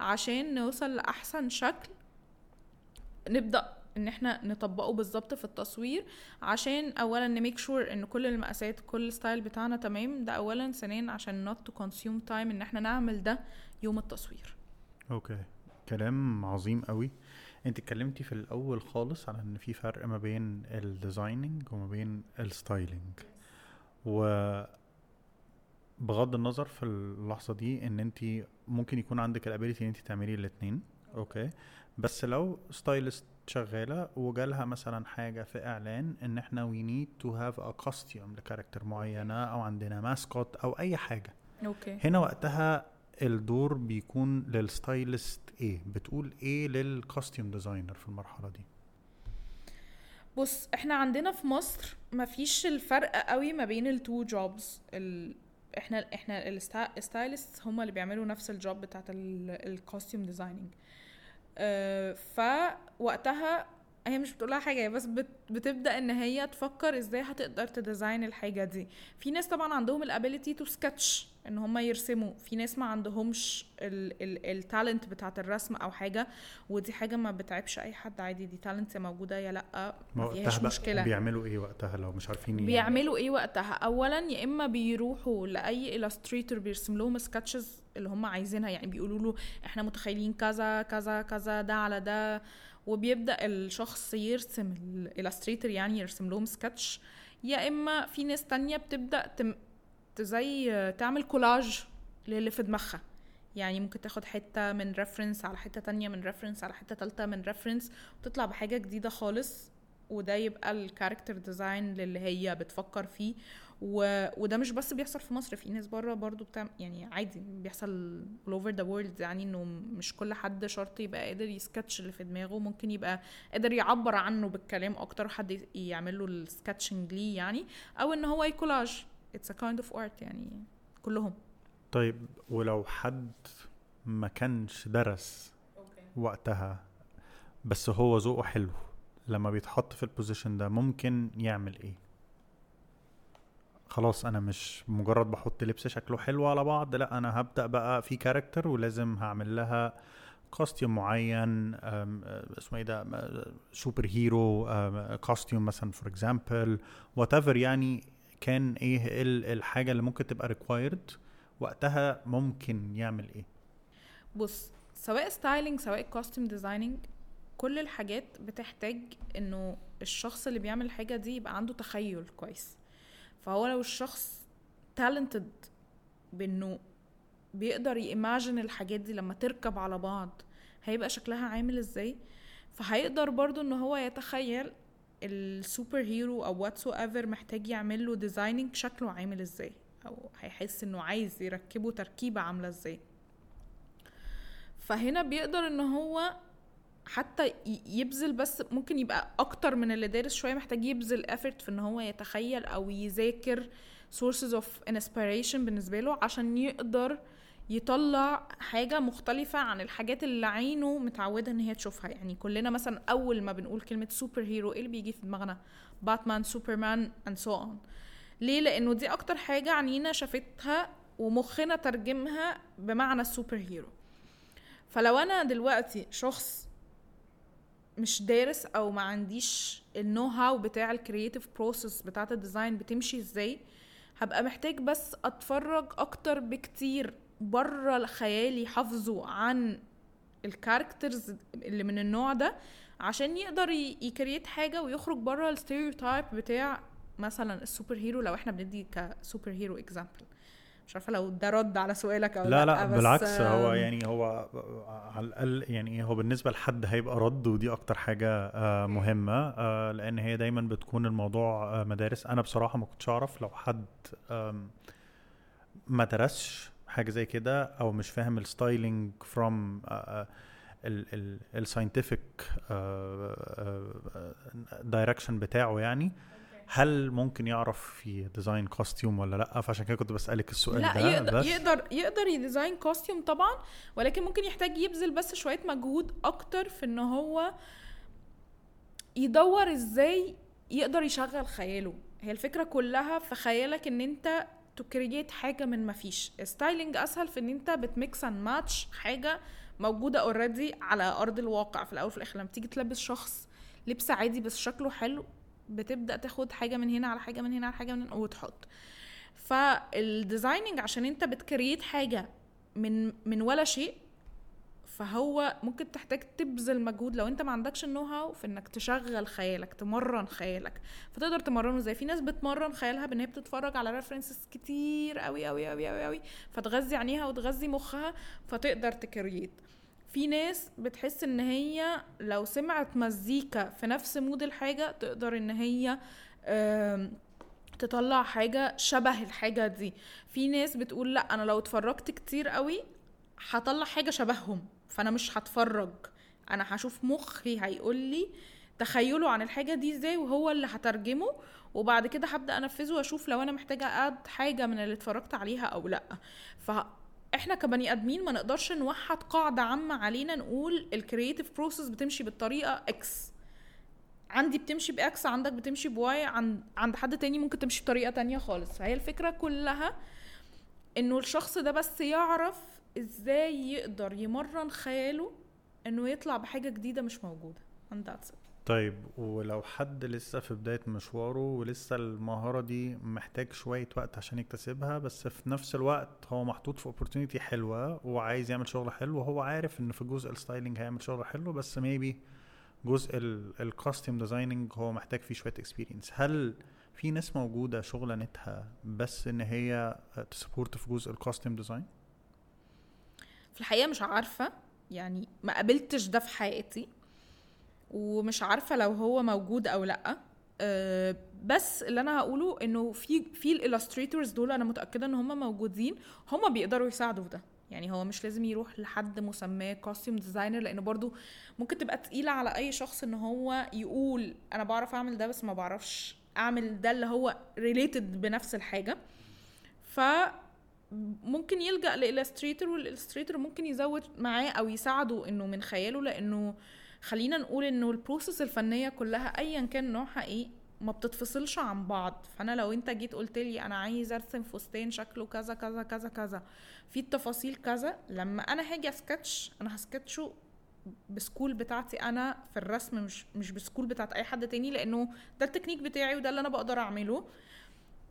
عشان نوصل لأحسن شكل. نبدأ إن إحنا نطبقه بالظبط في التصوير عشان اولا ن make sure إن كل المقاسات كل ال style بتاعنا تمام. ده اولا. ثانيا عشان not to consume time إن إحنا نعمل ده يوم التصوير. okay. كلام عظيم قوي أنت اتكلمتي في الأول خالص على إن في فرق ما بين ال designing وما بين ال styling و بغض النظر في اللحظة دي إن أنت ممكن يكون عندك ال ability إن أنت تعملي الاثنين okay. بس لو stylist شغالة وجالها مثلا حاجة في إعلان إن إحنا we need to have a costume ل character معينة أو عندنا mascot أو أي حاجة. okay. هنا وقتها الدور بيكون لل stylist إيه بتقول إيه لل costume designer في المرحلة دي. بص إحنا عندنا في مصر مفيش الفرق قوي ما بين ال two jobs ال... إحنا إحنا ال stylist هم اللي بيعملوا نفس ال job بتاعت ال costume designing أه فوقتها هي مش بتقولها حاجة هي بس بت بتبدأ إن هي تفكر إزاي هتقدر ت design الحاجة دي. في ناس طبعا عندهم ال ability to sketch إن هم يرسموا. في ناس ما عندهمش ال talent بتاعت الرسم أو حاجة ودي حاجة ما بتعيبش أي حد عادي. دي talent موجودة يا لأ ما فيهاش مشكلة. بيعملوا إيه وقتها لو مش عارفين ي- بيعملوا إيه وقتها؟ اولا يا إما بيروحوا لأي illustrator بيرسم لهم sketches اللي هم عايزينها. يعني بيقولوا له إحنا متخيلين كذا كذا كذا ده على ده. وبيبدأ الشخص يرسم ال illustrator يعني يرسم لهم سكتش يا إما في ناس تانية بتبدأ تم زي تعمل كولاج للي في دماغها. يعني ممكن تاخد حتة من reference على حتة تانية من reference على حتة تالتة من reference وتطلع بحاجة جديدة خالص. وده يبقى ال character design للي هي بتفكر فيه. و... وده مش بس بيحصل في مصر في ناس بره برضو بتاع يعني عادي بيحصل all over the world يعني إنه مش كل حد شرط يبقى قادر يسكتش اللي في دماغه ممكن يبقى قادر يعبر عنه بالكلام أكتر حد يعمل له ال sketching ليه يعني أو إن هو ي collage. It's a kind of art يعني كلهم. طيب ولو حد ما كانش درس وقتها بس هو ذوقه حلو لما بيتحط في ال position ده ممكن يعمل إيه؟ خلاص أنا مش مجرد بحط لبس شكله حلو على بعض لأ أنا هبدأ بقى في character ولازم هعمل لها costume معين اسمه إيه ده super hero costume مثلا for example whatever يعني كان إيه الحاجة اللي ممكن تبقى required وقتها ممكن يعمل إيه. بص سواء styling سواء costume designing كل الحاجات بتحتاج إنه الشخص اللي بيعمل الحاجة دي يبقى عنده تخيل كويس. فهو لو الشخص talented بإنه بيقدر ي imagine الحاجات دي لما تركب على بعض هيبقى شكلها عامل إزاي؟ فهيقدر برضو إن هو يتخيل ال super hero أو whatsoever محتاج يعمل له designing شكله عامل إزاي أو هيحس إنه عايز يركبه تركيبة عاملة إزاي. فهنا بيقدر إن هو حتى يبذل بس ممكن يبقى أكتر من اللي دارس شوية محتاج يبذل effort في إن هو يتخيل أو يذاكر sources of inspiration بالنسبة له عشان يقدر يطلع حاجة مختلفة عن الحاجات اللي عينه متعودة إن هي تشوفها. يعني كلنا مثلا أول ما بنقول كلمة super hero إيه اللي بيجي في دماغنا؟ باتمان سوبرمان and so on. ليه؟ لأنه دي أكتر حاجة عنينا شافتها ومخنا ترجمها بمعنى ال super hero فلو أنا دلوقتي شخص مش دارس أو ما عنديش ال know how بتاع ال creative process بتاعت ال design بتمشي إزاي هبقى محتاج بس أتفرج أكتر بكتير بره خيالي حافظه عن ال characters اللي من النوع ده عشان يقدر ي create حاجة ويخرج بره ال stereotype بتاع مثلا ال super hero لو إحنا بندي ك super hero example مش عارفة لو ده رد على سؤالك أو لا لأ, لا بالعكس هو يعني هو على الأقل يعني هو بالنسبة لحد هيبقى رد ودي أكتر حاجة آه، مهمة آه، لأن هي دايما بتكون الموضوع آه، مدارس. أنا بصراحة ما كنتش أعرف لو حد ما درسش حاجة زي كده أو مش فاهم ال styling from ال scientific direction بتاعه يعني. هل ممكن يعرف في design costume ولا لأ؟ فعشان كده كنت بسألك السؤال لأ ده يقدر بس يقدر يقدر ي design costume طبعا ولكن ممكن يحتاج يبذل بس شوية مجهود أكتر في إن هو يدور إزاي يقدر يشغل خياله. هي الفكرة كلها في خيالك إن أنت ت create حاجة من ما فيش. styling أسهل في إن أنت بت mix and match حاجة موجودة already على أرض الواقع في الأول وفي الآخر. لما تيجي تلبس شخص لبس عادي بس شكله حلو بتبدأ تاخد حاجة من هنا على حاجة من هنا على حاجة من هنا وتحط. فال designing عشان انت بت create حاجة من من ولا شيء فهو ممكن تحتاج تبذل مجهود. لو انت ما عندكش ال know how في انك تشغل خيالك تمرن خيالك فتقدر تمرنه زي في ناس بتمرن خيالها بان هي بتتفرج على references كتير قوي قوي قوي قوي قوي فتغذي عينيها وتغذي مخها فتقدر تكريت في ناس بتحس إن هي لو سمعت مزيكا في نفس مود الحاجة تقدر إن هي تطلع حاجة شبه الحاجة دي. في ناس بتقول لأ أنا لو اتفرجت كتير قوي هطلع حاجة شبههم فأنا مش هتفرج. أنا هشوف مخي هيقول لي تخيله عن الحاجة دي إزاي وهو اللي هترجمه وبعد كده هبدأ أنفذه وأشوف لو أنا محتاجة add حاجة من اللي اتفرجت عليها أو لأ. ف إحنا كبني ادمين ما نقدرش نوحد قاعدة عامة علينا نقول ال creative process بتمشي بالطريقة X عندي بتمشي ب X عندك بتمشي ب Y عند عند حد تاني ممكن تمشي بطريقة تانية خالص. فهي الفكرة كلها إنه الشخص ده بس يعرف إزاي يقدر يمرن خياله إنه يطلع بحاجة جديدة مش موجودة. And that's it. طيب ولو حد لسه في بداية مشواره ولسه المهارة دي محتاج شوية وقت عشان يكتسبها بس في نفس الوقت هو محطوط في opportunity حلوة وعايز يعمل شغل حلو وهو عارف إن في جزء ال styling هيعمل شغل حلو بس maybe جزء ال costume designing هو محتاج فيه شوية experience هل في ناس موجودة شغلانتها بس إن هي to support في جزء ال costume design؟ في الحقيقة مش عارفة يعني ما قابلتش ده في حياتي ومش عارفة لو هو موجود أو لأ. أه بس اللي أنا هقوله إنه في في ال illustrators دول أنا متأكدة إن هم موجودين هم بيقدروا يساعدوا في ده. يعني هو مش لازم يروح لحد مسماه costume designer لأن برضو ممكن تبقى تقيلة على أي شخص إن هو يقول أنا بعرف أعمل ده بس ما بعرفش أعمل ده اللي هو related بنفس الحاجة. ف ممكن يلجأ ل illustrator وال illustrator ممكن يزود معاه أو يساعده إنه من خياله لأنه خلينا نقول إنه ال process الفنية كلها ايا كان نوعها إيه ما بتتفصلش عن بعض. فأنا لو أنت جيت قلت لي أنا عايز أرسم فستان شكله كذا كذا كذا كذا في التفاصيل كذا لما أنا هاجي أسكتش أنا ه sketch ه بال skill بتاعتي أنا في الرسم مش مش بال skill بتاعت أي حد تاني لأنه ده التكنيك بتاعي وده اللي أنا بقدر أعمله.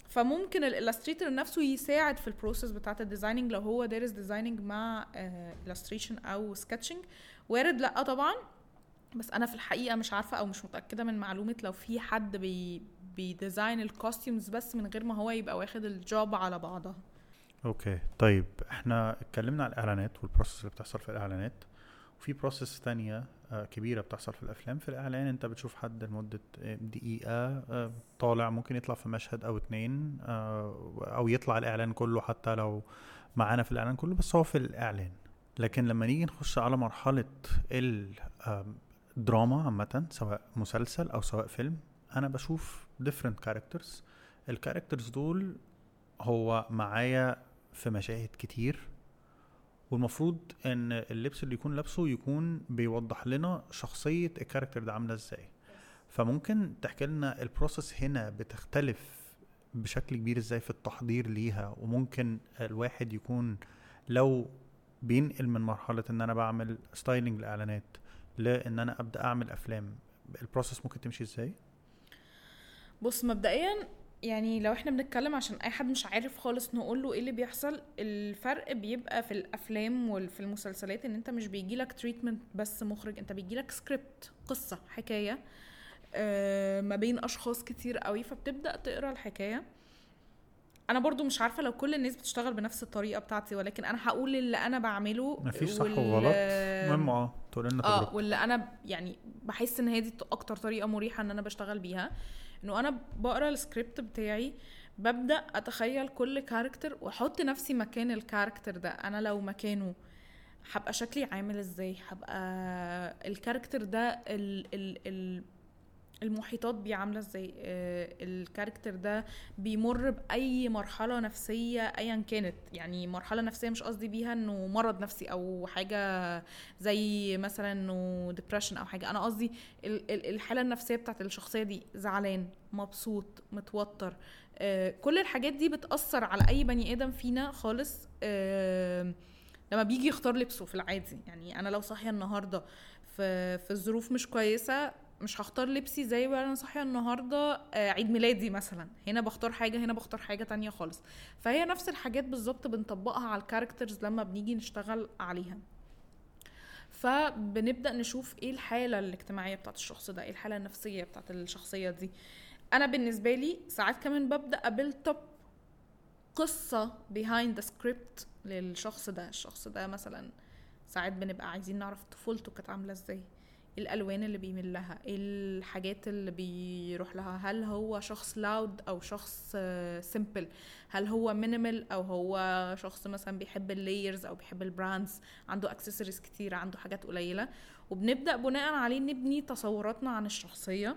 فممكن ال illustrator نفسه يساعد في ال process بتاعت ال designing لو هو دارس designing مع illustration أو sketching وارد لأ طبعا. بس أنا في الحقيقة مش عارفة أو مش متأكدة من معلومة لو في حد بي بي design ال costumes بس من غير ما هو يبقى واخد ال job على بعضها. okay. طيب إحنا اتكلمنا على الإعلانات وال process اللي بتحصل في الإعلانات. وفي process تانية آه، كبيرة بتحصل في الأفلام. في الإعلان أنت بتشوف حد لمدة آه، دقيقة آه، طالع ممكن يطلع في مشهد أو اتنين أو يطلع الإعلان كله حتى لو معانا في الإعلان كله بس هو في الإعلان. لكن لما نيجي نخش على مرحلة الدراما عامة سواء مسلسل أو سواء فيلم أنا بشوف different characters. الكاركترز دول هو معايا في مشاهد كتير والمفروض إن اللبس اللي يكون لابسه يكون بيوضح لنا شخصية ال character ده عاملة إزاي. فممكن تحكي لنا ال process هنا بتختلف بشكل كبير إزاي في التحضير ليها وممكن الواحد يكون لو بينقل من مرحلة إن أنا بعمل styling لإعلانات لأن أنا ابدا اعمل افلام. ال process ممكن تمشي إزاي؟ بص مبدئيا يعني لو إحنا بنتكلم عشان أي حد مش عارف خالص نقول له إيه اللي بيحصل الفرق بيبقى في الأفلام وفي المسلسلات إن أنت مش بيجيلك treatment بس مخرج أنت بيجيلك سكريبت قصة حكاية آه ما بين أشخاص كتير قوي فبتبدأ تقرأ الحكاية. أنا برضو مش عارفة لو كل الناس بتشتغل بنفس الطريقة بتاعتي ولكن أنا هقول اللي أنا بعمله مفيش صح وغلط. المهم آه تقول لنا آه واللي أنا يعني بحس ان هي دي أكتر طريقة مريحة ان أنا بشتغل بيها انه أنا بقرأ السكريبت بتاعي ببدأ اتخيل كل character واحط نفسي مكان ال character ده. أنا لو مكانه هبقى شكلي عامل إزاي؟ هبقى ال character ده ال ال ال المحيطات بيه عاملة إزاي؟ آه ال character ده بيمر بأي مرحلة نفسية ايا كانت. يعني مرحلة نفسية مش قصدي بيها إنه مرض نفسي أو حاجة زي مثلا إنه depression أو حاجة. أنا قصدي الحالة النفسية بتاعت الشخصية دي زعلان مبسوط متوتر. آه كل الحاجات دي بتأثر على أي بني آدم فينا خالص. آه لما بيجي يختار لبسه في العادي. يعني أنا لو صاحية النهارده في في ظروف مش كويسة مش هختار لبسي زي وأنا صاحيه النهارده آه، عيد ميلادي مثلا. هنا بختار حاجة هنا بختار حاجة تانية خالص. فهي نفس الحاجات بالظبط بنطبقها على ال characters لما بنيجي نشتغل عليها. فبنبدأ نشوف إيه الحالة الاجتماعية بتاعت الشخص ده إيه الحالة النفسية بتاعت الشخصية دي. أنا بالنسبة لي ساعات كمان ببدأ اب قصة behind the script للشخص ده. الشخص ده مثلا ساعات بنبقى عايزين نعرف طفولته كانت عاملة إزاي. الألوان اللي بيميل لها الحاجات اللي بيروح لها هل هو شخص loud أو شخص simple هل هو minimal أو هو شخص مثلا بيحب ال layers أو بيحب ال brands عنده اكسسوارز كتير عنده حاجات قليلة. وبنبدأ بناء عليه نبني تصوراتنا عن الشخصية.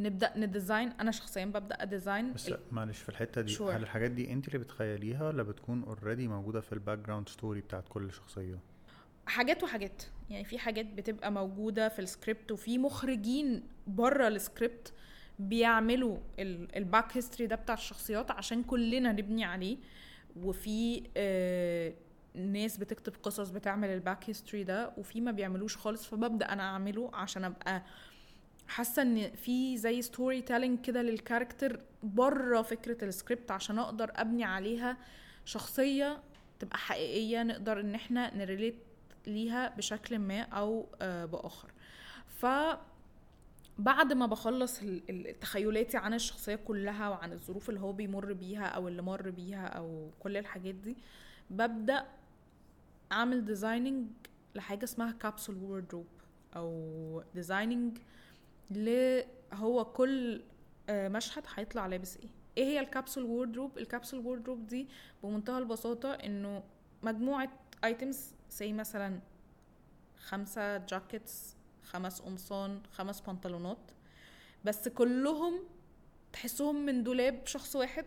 نبدأ ن design. أنا شخصيا ببدأ أ design بس معلش في الحتة دي sure. هل الحاجات دي أنت اللي بتخيليها ولا بتكون already موجودة في ال background story بتاعت كل شخصية؟ حاجات وحاجات. يعني في حاجات بتبقى موجودة في السكريبت وفي مخرجين بره السكريبت بيعملوا ال back history ده بتاع الشخصيات عشان كلنا نبني عليه. وفي آه ناس بتكتب قصص بتعمل ال back history ده وفي ما بيعملوش خالص فببدأ أنا أعمله عشان أبقى حاسة إن في زي storytelling كده لل character بره فكرة السكريبت عشان أقدر أبني عليها شخصية تبقى حقيقية نقدر إن إحنا ن relate ليها بشكل ما أو آه، بآخر. ف بعد ما بخلص تخيلاتي عن الشخصية كلها وعن الظروف اللي هو بيمر بيها أو اللي مر بيها أو كل الحاجات دي ببدأ أعمل designing لحاجة اسمها capsule wardrobe أو designing هو كل آه، مشهد هيطلع لابس إيه. إيه هي ال capsule wardrobe ال capsule wardrobe دي بمنتهى البساطة إنه مجموعة items زي مثلا خمسة جاكيتس خمس قمصان خمس بنطلونات بس كلهم تحسهم من دولاب شخص واحد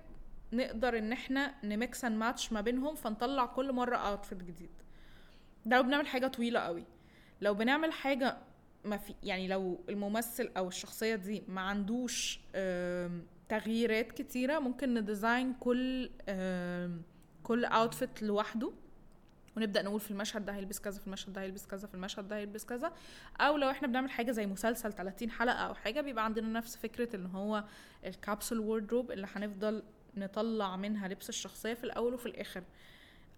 نقدر إن إحنا ن mix and match ما بينهم فنطلع كل مرة outfit جديد. ده لو بنعمل حاجة طويلة قوي. لو بنعمل حاجة ما في يعني لو الممثل أو الشخصية دي ما عندوش تغييرات كتيرة ممكن ن design كل كل outfit لوحده. ونبدأ نقول في المشهد ده هيلبس كذا في المشهد ده هيلبس كذا في المشهد ده هيلبس كذا. أو لو إحنا بنعمل حاجة زي مسلسل 30 حلقة أو حاجة بيبقى عندنا نفس فكرة إن هو ال capsule wardrobe اللي هنفضل نطلع منها لبس الشخصية في الأول وفي الآخر.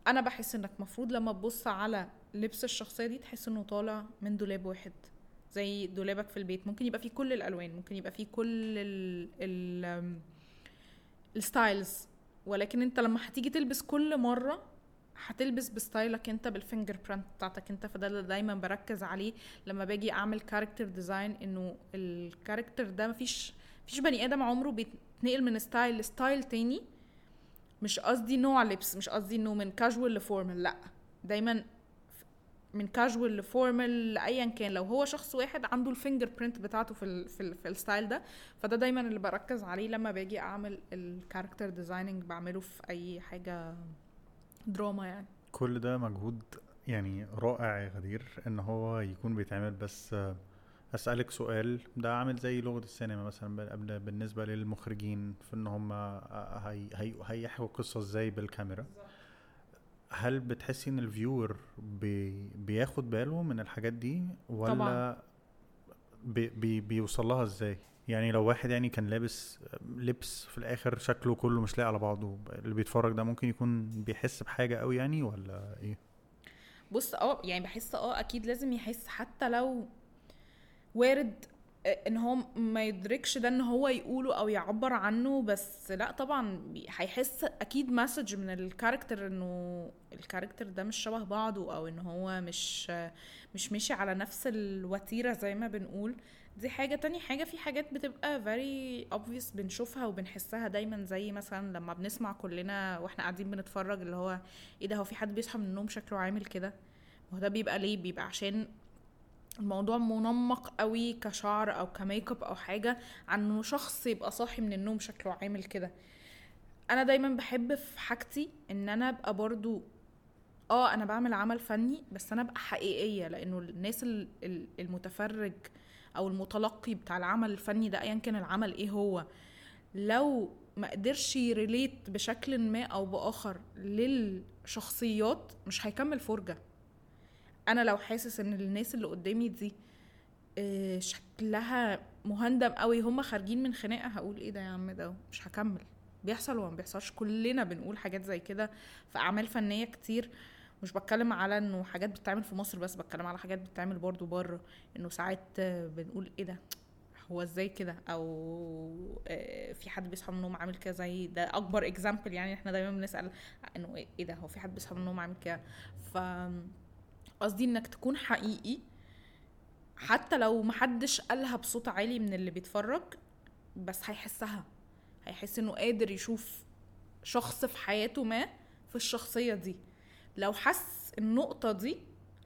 أنا بحس إنك مفروض لما تبص على لبس الشخصية دي تحس إنه طالع من دولاب واحد زي دولابك في البيت. ممكن يبقى فيه كل الألوان ممكن يبقى فيه كل ال ال ال styles ولكن أنت لما هتيجي تلبس كل مرة هتلبس ب style ك انت بال finger print بتاعتك انت فده اللي دايما بركز عليه لما باجي اعمل character design انه ال character ده مفيش مفيش بني آدم عمره بيتنقل من style ل style تاني. مش قصدي نوع لبس مش قصدي إنه من casual ل formal لأ. دايما من casual ل formal لأيا كان. لو هو شخص واحد عنده ال finger print بتاعته في ال في, ال في ال style ده فده دايما اللي بركز عليه لما باجي أعمل ال character designing بعمله في أي حاجة دراما يعني. كل ده مجهود يعني رائع يا غدير إن هو يكون بيتعمل. بس أسألك سؤال ده عامل زي لغة السينما مثلا بالنسبة للمخرجين في إن هم هي هي هيحكوا القصة إزاي بالكاميرا؟ هل بتحسي إن ال viewer بي بياخد باله من الحاجات دي؟ ولا طبعاً. بي بي بيوصل لها إزاي؟ يعني لو واحد يعني كان لابس لبس في الآخر شكله كله مش لايق على بعضه اللي بيتفرج ده ممكن يكون بيحس بحاجة قوي يعني ولا إيه؟ بص آه يعني بحس آه أكيد لازم يحس حتى لو وارد آه، إن هو ما يدركش ده إن هو يقوله أو يعبر عنه بس لأ طبعا هيحس أكيد message من ال character إنه ال character ده مش شبه بعضه أو إن هو مش آه، مش ماشي على نفس الوتيرة زي ما بنقول. دي حاجة. تاني حاجة في حاجات بتبقى very obvious بنشوفها وبنحسها دايما زي مثلا لما بنسمع كلنا وإحنا قاعدين بنتفرج اللي هو إيه ده هو في حد بيصحى من النوم شكله عامل كده؟ ما هو ده بيبقى ليه؟ بيبقى عشان الموضوع منمق قوي كشعر أو كميك اب أو حاجة عن إنه شخص يبقى صاحي من النوم شكله عامل كده. أنا دايما بحب في حاجتي إن أنا أبقى برضو آه أنا بعمل عمل فني بس أنا أبقى حقيقية لأنه الناس ال- ال- المتفرج أو المتلقي بتاع العمل الفني ده ايا كان العمل إيه هو. لو ما قدرش يريليت بشكل ما أو بآخر للشخصيات مش هيكمل فرجة. أنا لو حاسس إن الناس اللي قدامي دي آه، شكلها مهندم قوي هم خارجين من خناقة هقول إيه ده يا عم ده مش هكمل. بيحصل وما بيحصلش. كلنا بنقول حاجات زي كده في أعمال فنية كتير. مش بتكلم على إنه حاجات بتتعمل في مصر بس بتكلم على حاجات بتتعمل برضو بره. إنه ساعات بنقول إيه ده؟ هو إزاي كده؟ أو آه، في حد بيصحى من النوم عامل كده زي ده أكبر اكزامبل يعني إحنا دايما بنسأل إنه إيه إيه ده؟ هو في حد بيصحى من النوم عامل كده؟ ف قصدي إنك تكون حقيقي. حتى لو محدش قالها بصوت عالي من اللي بيتفرج بس هيحسها. هيحس إنه قادر يشوف شخص في حياته ما في الشخصية دي. لو حس النقطة دي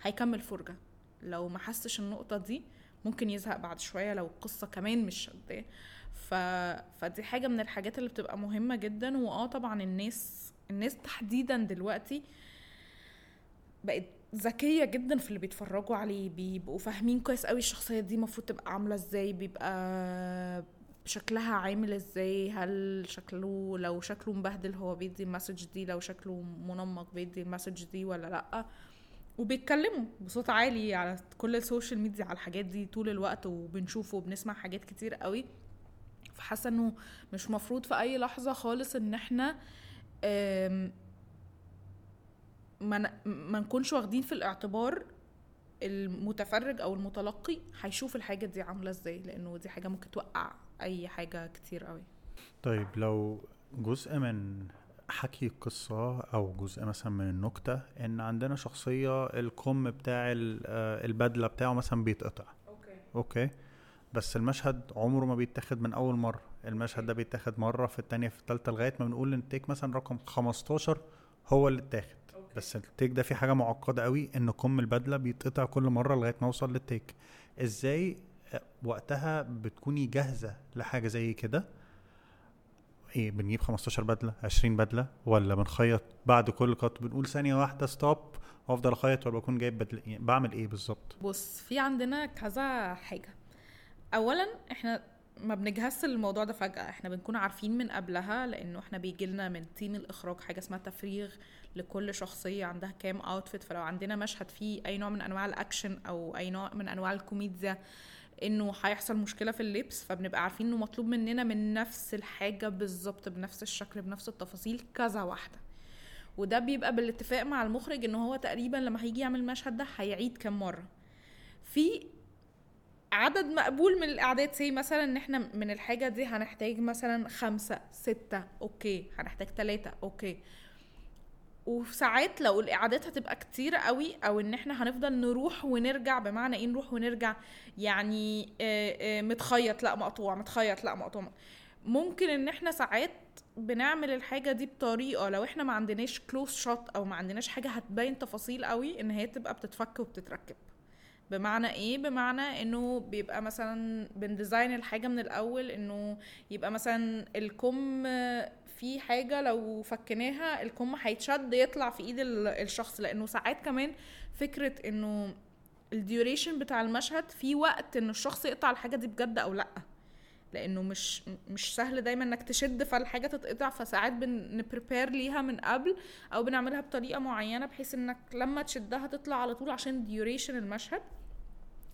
هيكمل فرجة. لو ما حسش النقطة دي ممكن يزهق بعد شوية لو القصة كمان مش شداه ف... فدي حاجة من الحاجات اللي بتبقى مهمة جدا. وآه طبعا الناس الناس تحديدا دلوقتي بقت ذكية جدا في اللي بيتفرجوا عليه. بيبقوا فاهمين كويس قوي الشخصية دي المفروض تبقى عاملة إزاي. بيبقى شكلها عامل إزاي؟ هل شكله لو شكله مبهدل هو بيدي ال message دي؟ لو شكله منمق بيدي ال message دي ولا لأ؟ وبيتكلموا بصوت عالي على كل ال social media على الحاجات دي طول الوقت وبنشوف وبنسمع حاجات كتير قوي. فحاسة إنه مش مفروض في أي لحظة خالص إن إحنا ما ما نكونش واخدين في الاعتبار المتفرج أو المتلقي هيشوف الحاجة دي عاملة إزاي لأنه دي حاجة ممكن توقع. أي حاجة كتير قوي. طيب لو جزء من حكي القصة أو جزء مثلا من النكتة إن عندنا شخصية الكم بتاع آه، البدلة بتاعه مثلا بيتقطع. okay. okay. بس المشهد عمره ما بيتاخد من أول مرة. المشهد ده بيتاخد مرة في التانية في التالتة لغاية ما بنقول إن ال take مثلا رقم 15 هو اللي اتاخد. okay. بس ال take ده فيه حاجة معقدة قوي إن كم البدلة بيتقطع كل مرة لغاية ما أوصل لل take. إزاي وقتها بتكوني جاهزة لحاجة زي كده؟ إيه بنجيب 15 بدلة 20 بدلة ولا بنخيط بعد كل cut بنقول ثانية واحدة stop وأفضل أخيط ولا بكون جايب بدلة. يعني بعمل إيه بالظبط؟ بص في عندنا كذا حاجة. اولا إحنا ما بنجهزش الموضوع ده فجأة. إحنا بنكون عارفين من قبلها لأنه إحنا بيجي لنا من team الإخراج حاجة اسمها تفريغ لكل شخصية عندها كام outfit فلو عندنا مشهد فيه أي نوع من أنواع الأكشن أو أي نوع من أنواع الكوميديا انه هيحصل مشكلة في اللبس فبنبقى عارفين إنه مطلوب مننا من نفس الحاجة بالظبط بنفس الشكل بنفس التفاصيل كذا واحدة. وده بيبقى بالاتفاق مع المخرج ان هو تقريبا لما هيجي يعمل المشهد ده هيعيد كام مرة. في عدد مقبول من الأعداد say مثلا إن إحنا من الحاجة دي هنحتاج مثلا خمسة ستة okay. هنحتاج ثلاثة okay. وفي ساعات لو الاعادات هتبقى كتير قوي أو إن إحنا هنفضل نروح ونرجع بمعنى إيه نروح ونرجع؟ يعني آه، آه، متخيط لأ مقطوع متخيط لأ مقطوع. ممكن إن إحنا ساعات بنعمل الحاجة دي بطريقة لو إحنا ما عندناش close shot أو ما عندناش حاجة هتبين تفاصيل قوي إن هي تبقى بتتفك وبتتركب. بمعنى إيه؟ بمعنى إنه بيبقى مثلا بن design الحاجة من الأول إنه يبقى مثلا الكم في حاجة لو فكناها الكم هيتشد يطلع في ايد الشخص لأنه ساعات كمان فكرة انه ال duration بتاع المشهد في وقت إن الشخص يقطع الحاجة دي بجد أو لأ. لأنه مش مش سهل دايما إنك تشد فالحاجة تتقطع فساعات بن prepare ليها من قبل أو بنعملها بطريقة معينة بحيث إنك لما تشدها تطلع على طول عشان duration المشهد.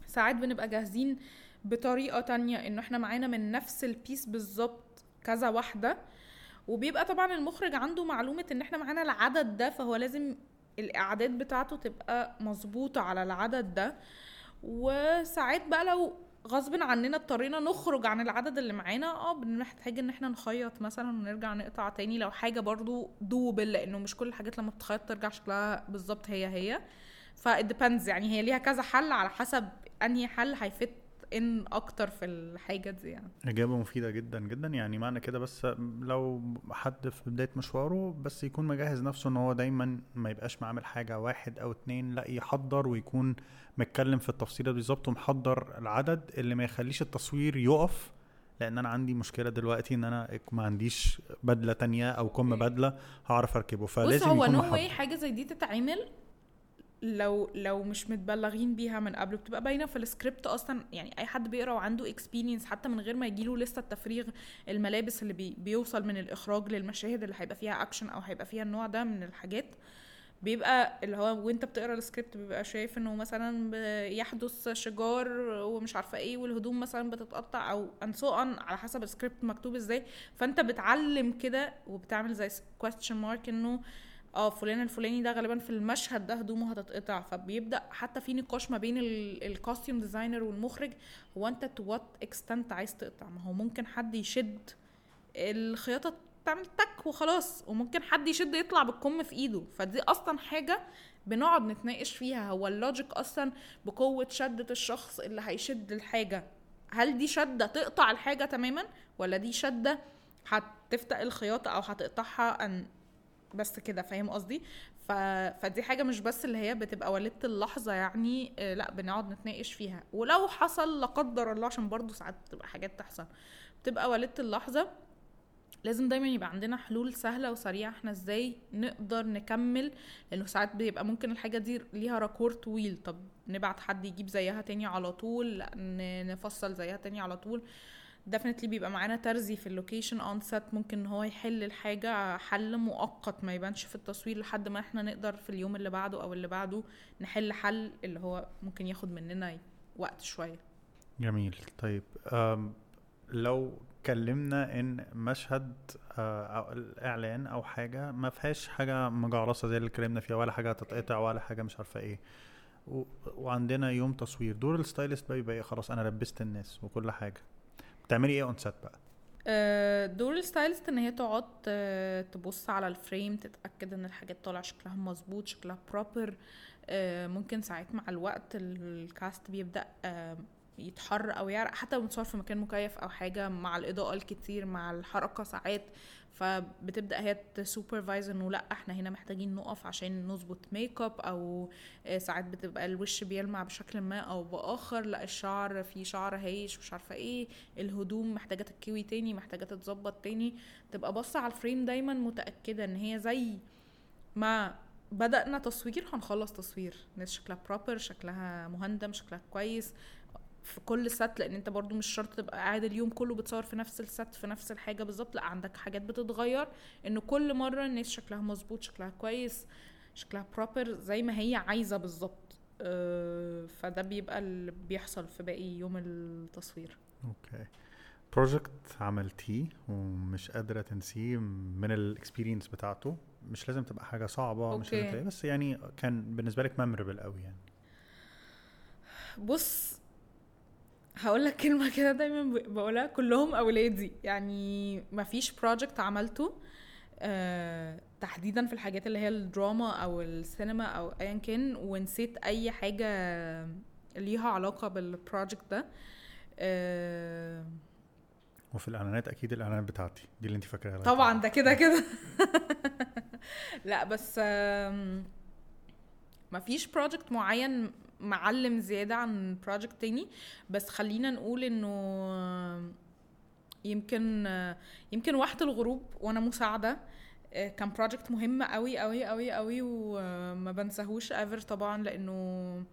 ساعات بنبقى جاهزين بطريقة تانية إنه إحنا معانا من نفس ال piece بالظبط كذا واحدة. وبيبقى طبعا المخرج عنده معلومة إن إحنا معانا العدد ده فهو لازم الإعادات بتاعته تبقى مظبوطة على العدد ده. وساعات بقى لو غصب عننا اضطرينا نخرج عن العدد اللي معانا آه بنحتاج إن إحنا نخيط مثلا ونرجع نقطع تاني لو حاجة برضو double لأنه مش كل الحاجات لما بتخيط ترجع شكلها بالظبط هي هي. فال depends يعني هي ليها كذا حل على حسب أنهي حل هي fit in أكتر في الحاجة دي يعني. إجابة مفيدة جدا جدا. يعني معنى كده بس لو حد في بداية مشواره بس يكون مجهز نفسه إن هو دايما ما يبقاش معامل حاجة واحد أو اتنين لا يحضر ويكون متكلم في التفصيله بالظبط ومحضر العدد اللي ما يخليش التصوير يقف. لأن أنا عندي مشكلة دلوقتي إن أنا ما عنديش بدلة تانية أو كم بدلة هعرف أركبه. فلازم بص هو no way حاجة زي دي تتعمل لو لو مش متبلغين بيها من قبل بتبقى باينة في السكريبت أصلا يعني أي حد بيقرأ وعنده experience حتى من غير ما يجيله لسه التفريغ الملابس اللي بي بيوصل من الإخراج للمشاهد اللي هيبقى فيها اكشن أو هيبقى فيها النوع ده من الحاجات بيبقى اللي هو وأنت بتقرأ السكريبت بيبقى شايف إنه مثلا يحدث شجار ومش عارفة إيه والهدوم مثلا بتتقطع أو ان على حسب السكريبت مكتوب إزاي فأنت بتعلم كده وبتعمل زي question mark إنه آه فلان الفلاني ده غالبا في المشهد ده هدومه هتتقطع. فبيبدأ حتى في نقاش ما بين ال costume designer والمخرج. هو انت to what extent عايز تقطع؟ ما هو ممكن حد يشد الخياطة تعمل تك وخلاص وممكن حد يشد يطلع بالكم في ايده. فدي أصلا حاجة بنقعد نتناقش فيها. هو ال logic أصلا بقوة شدة الشخص اللي هيشد الحاجة. هل دي شدة تقطع الحاجة تماما ولا دي شدة هتفتق الخياطة أو هتقطعها ان بس كده فاهم قصدي؟ ف... فدي حاجة مش بس اللي هي بتبقى وليده اللحظة يعني آه، لا بنقعد نتناقش فيها. ولو حصل لا قدر الله عشان برضو ساعات بتبقى حاجات تحصل بتبقى وليده اللحظة لازم دايما يبقى عندنا حلول سهلة وسريعة إحنا إزاي نقدر نكمل لأنه ساعات بيبقى ممكن الحاجة دي ليها raccord طويل. طب نبعت حد يجيب زيها تاني على طول نفصل زيها تاني على طول. definitely بيبقى معانا ترزي في ال location on set ممكن ان هو يحل الحاجة حل مؤقت ما يبانش في التصوير لحد ما إحنا نقدر في اليوم اللي بعده أو اللي بعده نحل حل اللي هو ممكن ياخد مننا وقت شوية. جميل. طيب لو كلمنا إن مشهد آه، أو الإعلان أو حاجة ما فيهاش حاجة مجعرصة زي اللي اتكلمنا فيها ولا حاجة هتتقطع ولا حاجة مش عارفة إيه. وعندنا يوم تصوير. دور ال stylist بقى يبقى إيه؟ خلاص أنا لبست الناس وكل حاجة. بتعملي إيه on set بقى؟ آه، دور ال stylist ان هي تقعد آه، تبص على ال frame تتأكد ان الحاجات طالعة شكلها مظبوط شكلها proper ممكن ساعات مع الوقت ال cast بيبدأ يتحر أو يعرق حتى لو متصور في مكان مكيف أو حاجة مع الإضاءة الكتير مع الحركة ساعات فبتبدأ هي ت supervise إنه لأ إحنا هنا محتاجين نقف عشان نظبط ميك اب أو آه، ساعات بتبقى الوش بيلمع بشكل ما أو بآخر لأ الشعر في شعر هايش مش عارفة إيه الهدوم محتاجة تتكوي تاني محتاجة تتظبط تاني. تبقى باصة على ال frame دايما متأكدة إن هي زي ما بدأنا تصوير هنخلص تصوير. الناس شكلها proper شكلها مهندم شكلها كويس. في كل set لأن أنت برضو مش شرط تبقى قاعد اليوم كله بتصور في نفس ال set في نفس الحاجة بالظبط لأ عندك حاجات بتتغير إن كل مرة الناس شكلها مظبوط شكلها كويس شكلها proper زي ما هي عايزة بالظبط. آه، فده بيبقى اللي بيحصل في باقي يوم التصوير. okay. project عملتيه ومش قادرة تنسيه من ال experience بتاعته مش لازم تبقى حاجة صعبة مش لازم okay. بس يعني كان بالنسبة لك memorable قوي يعني. بص هقول لك كلمة كده دايما بقولها كلهم اولادي يعني ما فيش project عملته آه تحديدا في الحاجات اللي هي الدراما أو السينما أو ايا كان ونسيت أي حاجة ليها علاقة بال project ده. آه وفي الإعلانات أكيد الإعلانات بتاعتي دي اللي أنت فاكراها طبعا. ده كده كده. [laughs] لا بس مفيش project معين معلم زيادة عن project تاني. بس خلينا نقول إنه يمكن يمكن وقت الغروب وأنا مساعدة. آه، كان project مهم قوي قوي قوي قوي وما بنساهوش ever طبعا لأنه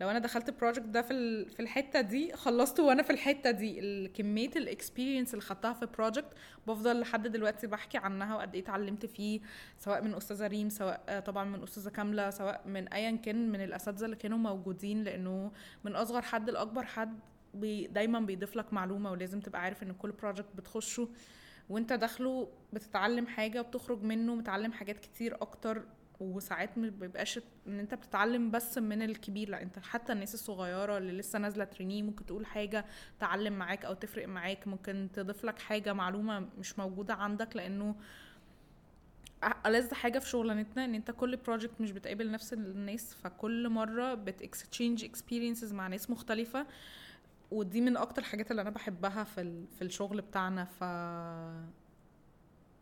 لو أنا دخلت ال project ده في في الحتة دي خلصته وأنا في الحتة دي. كميه ال experience اللي خدتها في ال project بفضل لحد دلوقتي بحكي عنها وقد إيه اتعلمت فيه سواء من أستاذة ريم سواء آه، طبعا من أستاذة كاملة سواء من ايا كان من الأساتذة اللي كانوا موجودين لأنه من أصغر حد لأكبر حد بي دايما بيضيف لك معلومة ولازم تبقى عارف إن كل project بتخشه. وأنت داخله بتتعلم حاجة وبتخرج منه متعلم حاجات كتير أكتر. وساعات ما بيبقاش ان انت بتتعلم بس من الكبير لا انت حتى الناس الصغيرة اللي لسه نازلة trainee ممكن تقول حاجة تعلّم معاك أو تفرق معاك ممكن تضيف لك حاجة معلومة مش موجودة عندك لأنه ألذ حاجة في شغلانتنا إن أنت كل project مش بتقابل نفس الناس فكل مرة بت exchange experiences مع ناس مختلفة ودي من أكتر الحاجات اللي أنا بحبها في في الشغل بتاعنا ف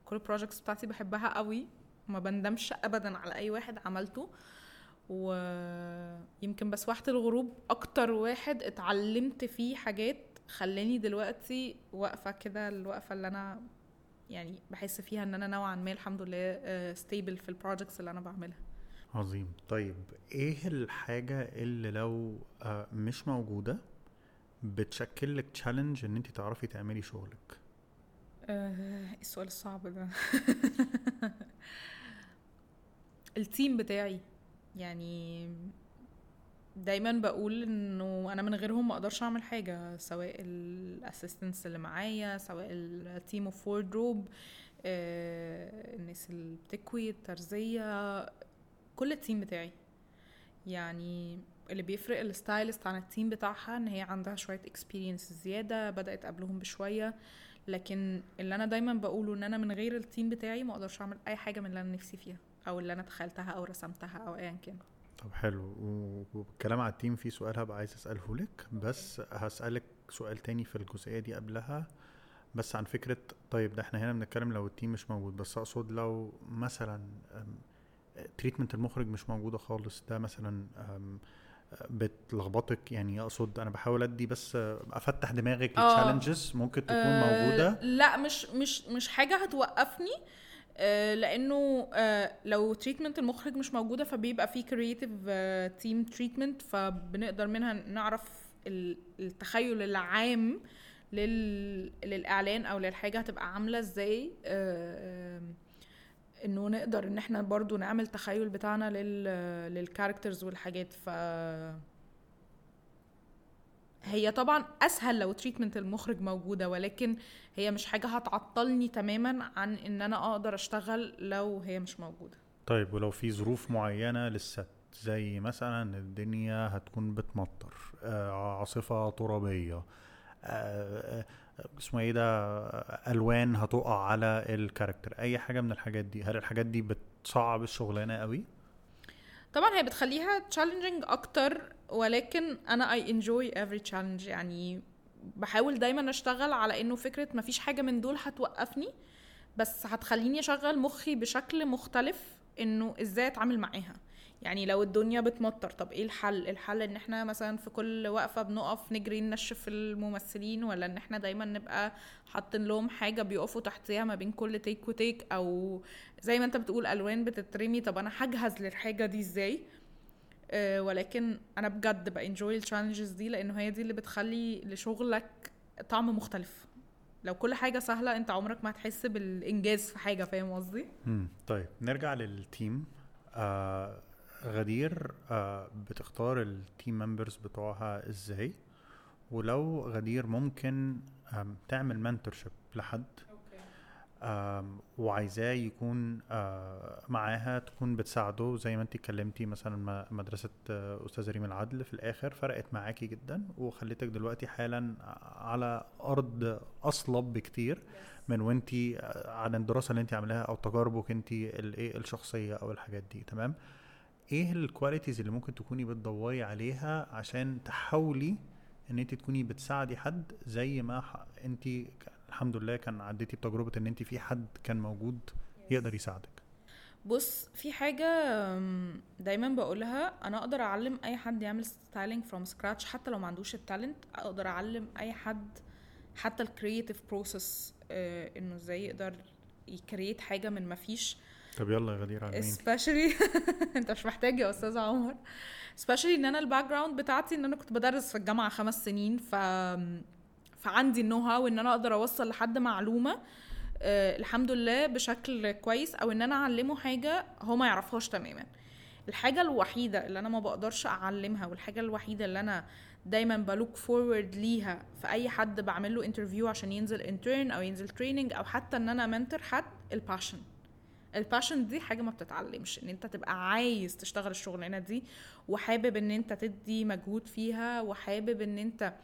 كل ال projects بتاعتي بحبها قوي. ما بندمش ابدا على أي واحد عملته. ويمكن بس وقت الغروب أكتر واحد اتعلمت فيه حاجات خلاني دلوقتي واقفة كده الوقفة اللي أنا يعني بحس فيها إن أنا نوعا ما الحمد لله stable في ال projects اللي أنا بعملها. عظيم. طيب إيه الحاجة اللي لو آه، مش موجودة بتشكل لك challenge إن انت تعرفي تعملي شغلك؟ آه، السؤال الصعب ده. [laughs] ال team بتاعي. يعني دايما بقول إنه أنا من غيرهم ما أقدرش أعمل حاجة سواء ال assistants اللي معايا سواء ال team of wardrobe الناس اللي بتكوي الترزيه كل ال team بتاعي. يعني اللي بيفرق ال stylist عن ال team بتاعها إن هي عندها شوية experience زيادة بدأت قبلهم بشوية. لكن اللي أنا دايما بقوله إن أنا من غير ال team بتاعي ما أقدرش أعمل أي حاجة من اللي أنا نفسي فيها. أو اللي أنا تخيلتها أو رسمتها أو ايا كان. طب حلو. والكلام على ال team في سؤال هبقى عايز أسأله لك. بس هسألك سؤال تاني في الجزئية دي قبلها. بس عن فكرة طيب ده إحنا هنا بنتكلم لو ال team مش موجود. بس أقصد لو مثلا treatment المخرج مش موجودة خالص ده مثلا بتلخبطك؟ يعني أقصد أنا بحاول أدي بس أفتح دماغك آه. لل challenges ممكن تكون آه، موجودة. لا مش مش مش حاجة هتوقفني. آه، لأنه آه، لو treatment المخرج مش موجودة فبيبقى في creative team treatment فبنقدر منها نعرف ال- التخيل العام لل... للإعلان أو للحاجة هتبقى عاملة إزاي. آه، إنه نقدر إن إحنا برضو نعمل تخيل بتاعنا لل لل characters والحاجات. ف هي طبعا أسهل لو treatment المخرج موجودة ولكن هي مش حاجة هتعطلني تماما عن إن أنا أقدر أشتغل لو هي مش موجودة. طيب ولو في ظروف معينة لل set زي مثلا الدنيا هتكون بتمطر آه، عاصفة ترابية آه، آه، اسمه إيه ده ألوان هتقع على ال character أي حاجة من الحاجات دي هل الحاجات دي بتصعب الشغلانة قوي؟ طبعا هي بتخليها challenging أكتر ولكن أنا I enjoy every challenge. يعني بحاول دايما أشتغل على إنه فكرة مفيش حاجة من دول هتوقفني بس هتخليني أشغل مخي بشكل مختلف إنه إزاي أتعامل معاها. يعني لو الدنيا بتمطر طب إيه الحل؟ الحل إن إحنا مثلا في كل وقفة بنقف نجري ننشف الممثلين ولا إن إحنا دايما نبقى حاطين لهم حاجة بيقفوا تحتيها ما بين كل take و take أو زي ما أنت بتقول ألوان بتترمي طب أنا هجهز للحاجة دي إزاي؟ أه ولكن أنا بجد ب enjoy ال challenges دي لأنه هي دي اللي بتخلي لشغلك طعم مختلف. لو كل حاجة سهلة أنت عمرك ما هتحس بالإنجاز في حاجة فاهم قصدي. طيب نرجع لل team آه غدير آه بتختار ال team members بتوعها إزاي؟ ولو غدير ممكن تعمل mentorship لحد وعايزاه يكون آه، معاها تكون بتساعده زي ما انت اتكلمتي مثلا م- مدرسة آه، أستاذة ريم العدل في الآخر فرقت معاكي جدا وخلتك دلوقتي حالا على أرض أصلب بكتير من وانت عن الدراسة اللي انت عاملاها أو تجاربك انت الايه الشخصية أو الحاجات دي تمام؟ إيه ال qualities اللي ممكن تكوني بتدوري عليها عشان تحاولي ان انت تكوني بتساعدي حد زي ما انت الحمد لله كان عديتي بتجربة ان انت في حد كان موجود يقدر يساعدك. بص في حاجة دايما بقولها أنا أقدر أعلم أي حد يعمل styling from scratch حتى لو ما عندوش ال talent أقدر أعلم أي حد حتى ال creative process إنه إزاي يقدر ي create حاجة من ما فيش. طب يلا يا غدير علميني especially [laughs] انت مش محتاج يا أستاذ عمر. Especially إن أنا ال background بتاعتي إن أنا كنت بدرس في الجامعة خمس سنين ف فعندي ال know-how إن أنا أقدر أوصل لحد معلومة آه الحمد لله بشكل كويس أو إن أنا أعلمه حاجة هو ما يعرفهاش تماما. الحاجة الوحيدة اللي أنا ما بقدرش أعلمها والحاجة الوحيدة اللي أنا دايما ب look forward ليها في أي حد بعمل له interview عشان ينزل intern أو ينزل training أو حتى إن أنا mentor حد ال passion ال passion دي حاجة ما بتتعلمش إن أنت تبقى عايز تشتغل الشغلانة دي وحابب إن أنت تدي مجهود فيها وحابب إن أنت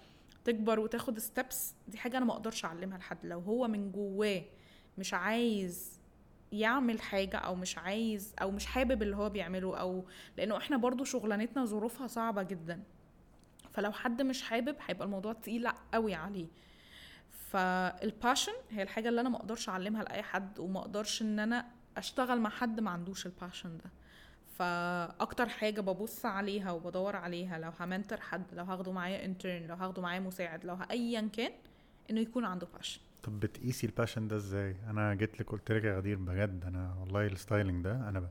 تكبر وتاخد steps دي حاجة أنا ما أقدرش أعلمها لحد. لو هو من جواه مش عايز يعمل حاجة أو مش عايز أو مش حابب اللي هو بيعمله أو لأنه إحنا برضو شغلانتنا ظروفها صعبة جدا. فلو حد مش حابب هيبقى الموضوع تقيل قوي عليه. فال passion هي الحاجة اللي أنا ما أقدرش أعلمها لأي حد وما أقدرش إن أنا أشتغل مع حد ما عندوش ال passion ده. فأكتر حاجة ببص عليها وبدور عليها لو ه mentor حد لو هاخده معايا intern لو هاخده معايا مساعد لو ايا كان إنه يكون عنده passion طب بتقيسي ال passion ده إزاي؟ أنا جيت لك قلت لك يا غدير بجد أنا والله ال styling ده أنا ب...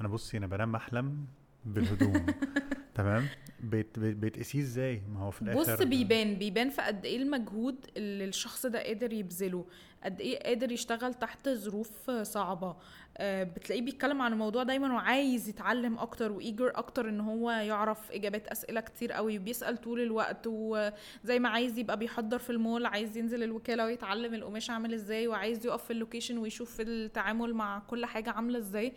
أنا بصي أنا بنام أحلم بالهدوم. [laughs] تمام؟ بت... بت... بتقيسيه إزاي؟ ما هو في الآخر بص بيبان بيبان في قد إيه المجهود اللي الشخص ده قادر يبذله. قد إيه قادر يشتغل تحت ظروف صعبة. آه، بتلاقيه بيتكلم عن الموضوع دايما وعايز يتعلم أكتر و eager أكتر إن هو يعرف إجابات أسئلة كتير قوي وبيسأل طول الوقت وزي ما عايز يبقى بيحضر في المول عايز ينزل الوكالة ويتعلم القماش عامل إزاي وعايز يقف في ال location ويشوف التعامل مع كل حاجة عاملة إزاي.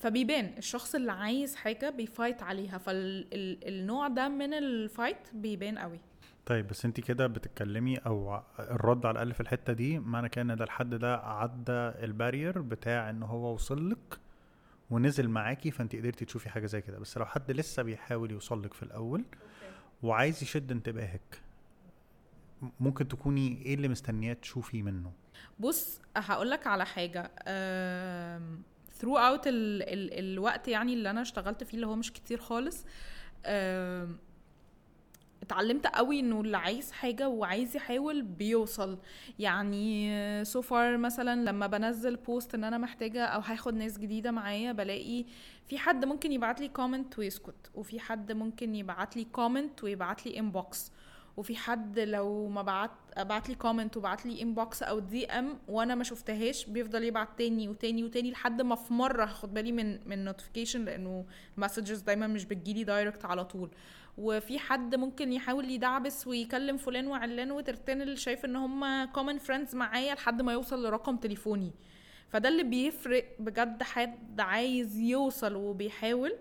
فبيبان الشخص اللي عايز حاجة بي fight عليها فالنوع ده من ال fight بيبان قوي. طيب بس انت كده بتتكلمي أو الرد على الاقل في الحتة دي معنى كده ان ده الحد ده عدى ال barrier بتاع ان هو وصل لك ونزل معاكي فانت قدرتي تشوفي حاجة زي كده. بس لو حد لسه بيحاول يوصل لك في الأول وعايز يشد انتباهك ممكن تكوني إيه اللي مستنياه تشوفي منه؟ بص هقولك على حاجة. throughout ال ال الوقت يعني اللي أنا اشتغلت فيه اللي هو مش كتير خالص آم، اتعلمت قوي إنه اللي عايز حاجة وعايز يحاول بيوصل. يعني so far مثلا لما بنزل post إن أنا محتاجة أو هاخد ناس جديدة معايا بلاقي في حد ممكن يبعت لي comment ويسكت وفي حد ممكن يبعت لي comment ويبعت لي inbox وفي حد لو ما بعت بعت لي comment وبعت لي inbox أو DM وأنا ما شفتهاش بيفضل يبعت تاني وتاني وتاني لحد ما في مرة هاخد بالي من من notification لأنه ال messages دايما مش بتجيلي direct على طول. وفي حد ممكن يحاول يدعبس ويكلم فلان وعلان وترتان لو شايف إن هم common friends معايا لحد ما يوصل لرقم تليفوني. فده اللي بيفرق بجد حد عايز يوصل وبيحاول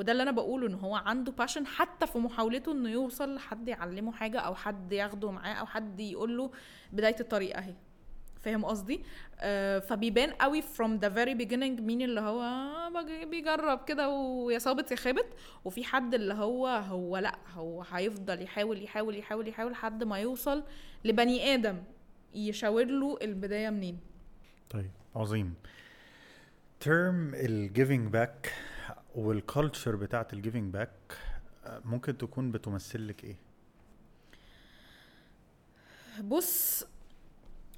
وده اللي أنا بقوله إن هو عنده باشن حتى في محاولته إنه يوصل لحد يعلمه حاجة أو حد ياخده معاه أو حد يقول له بداية الطريق أهي. فاهم قصدي؟ آه فبيبان قوي from the very beginning مين اللي هو بيجرب كده ويا صابت يا خابت وفي حد اللي هو هو لأ هو هيفضل يحاول يحاول يحاول يحاول لحد ما يوصل لبني آدم يشاور له البداية منين. طيب عظيم. term ال giving back وال culture بتاعت ال giving back ممكن تكون بتمثل لك إيه؟ بص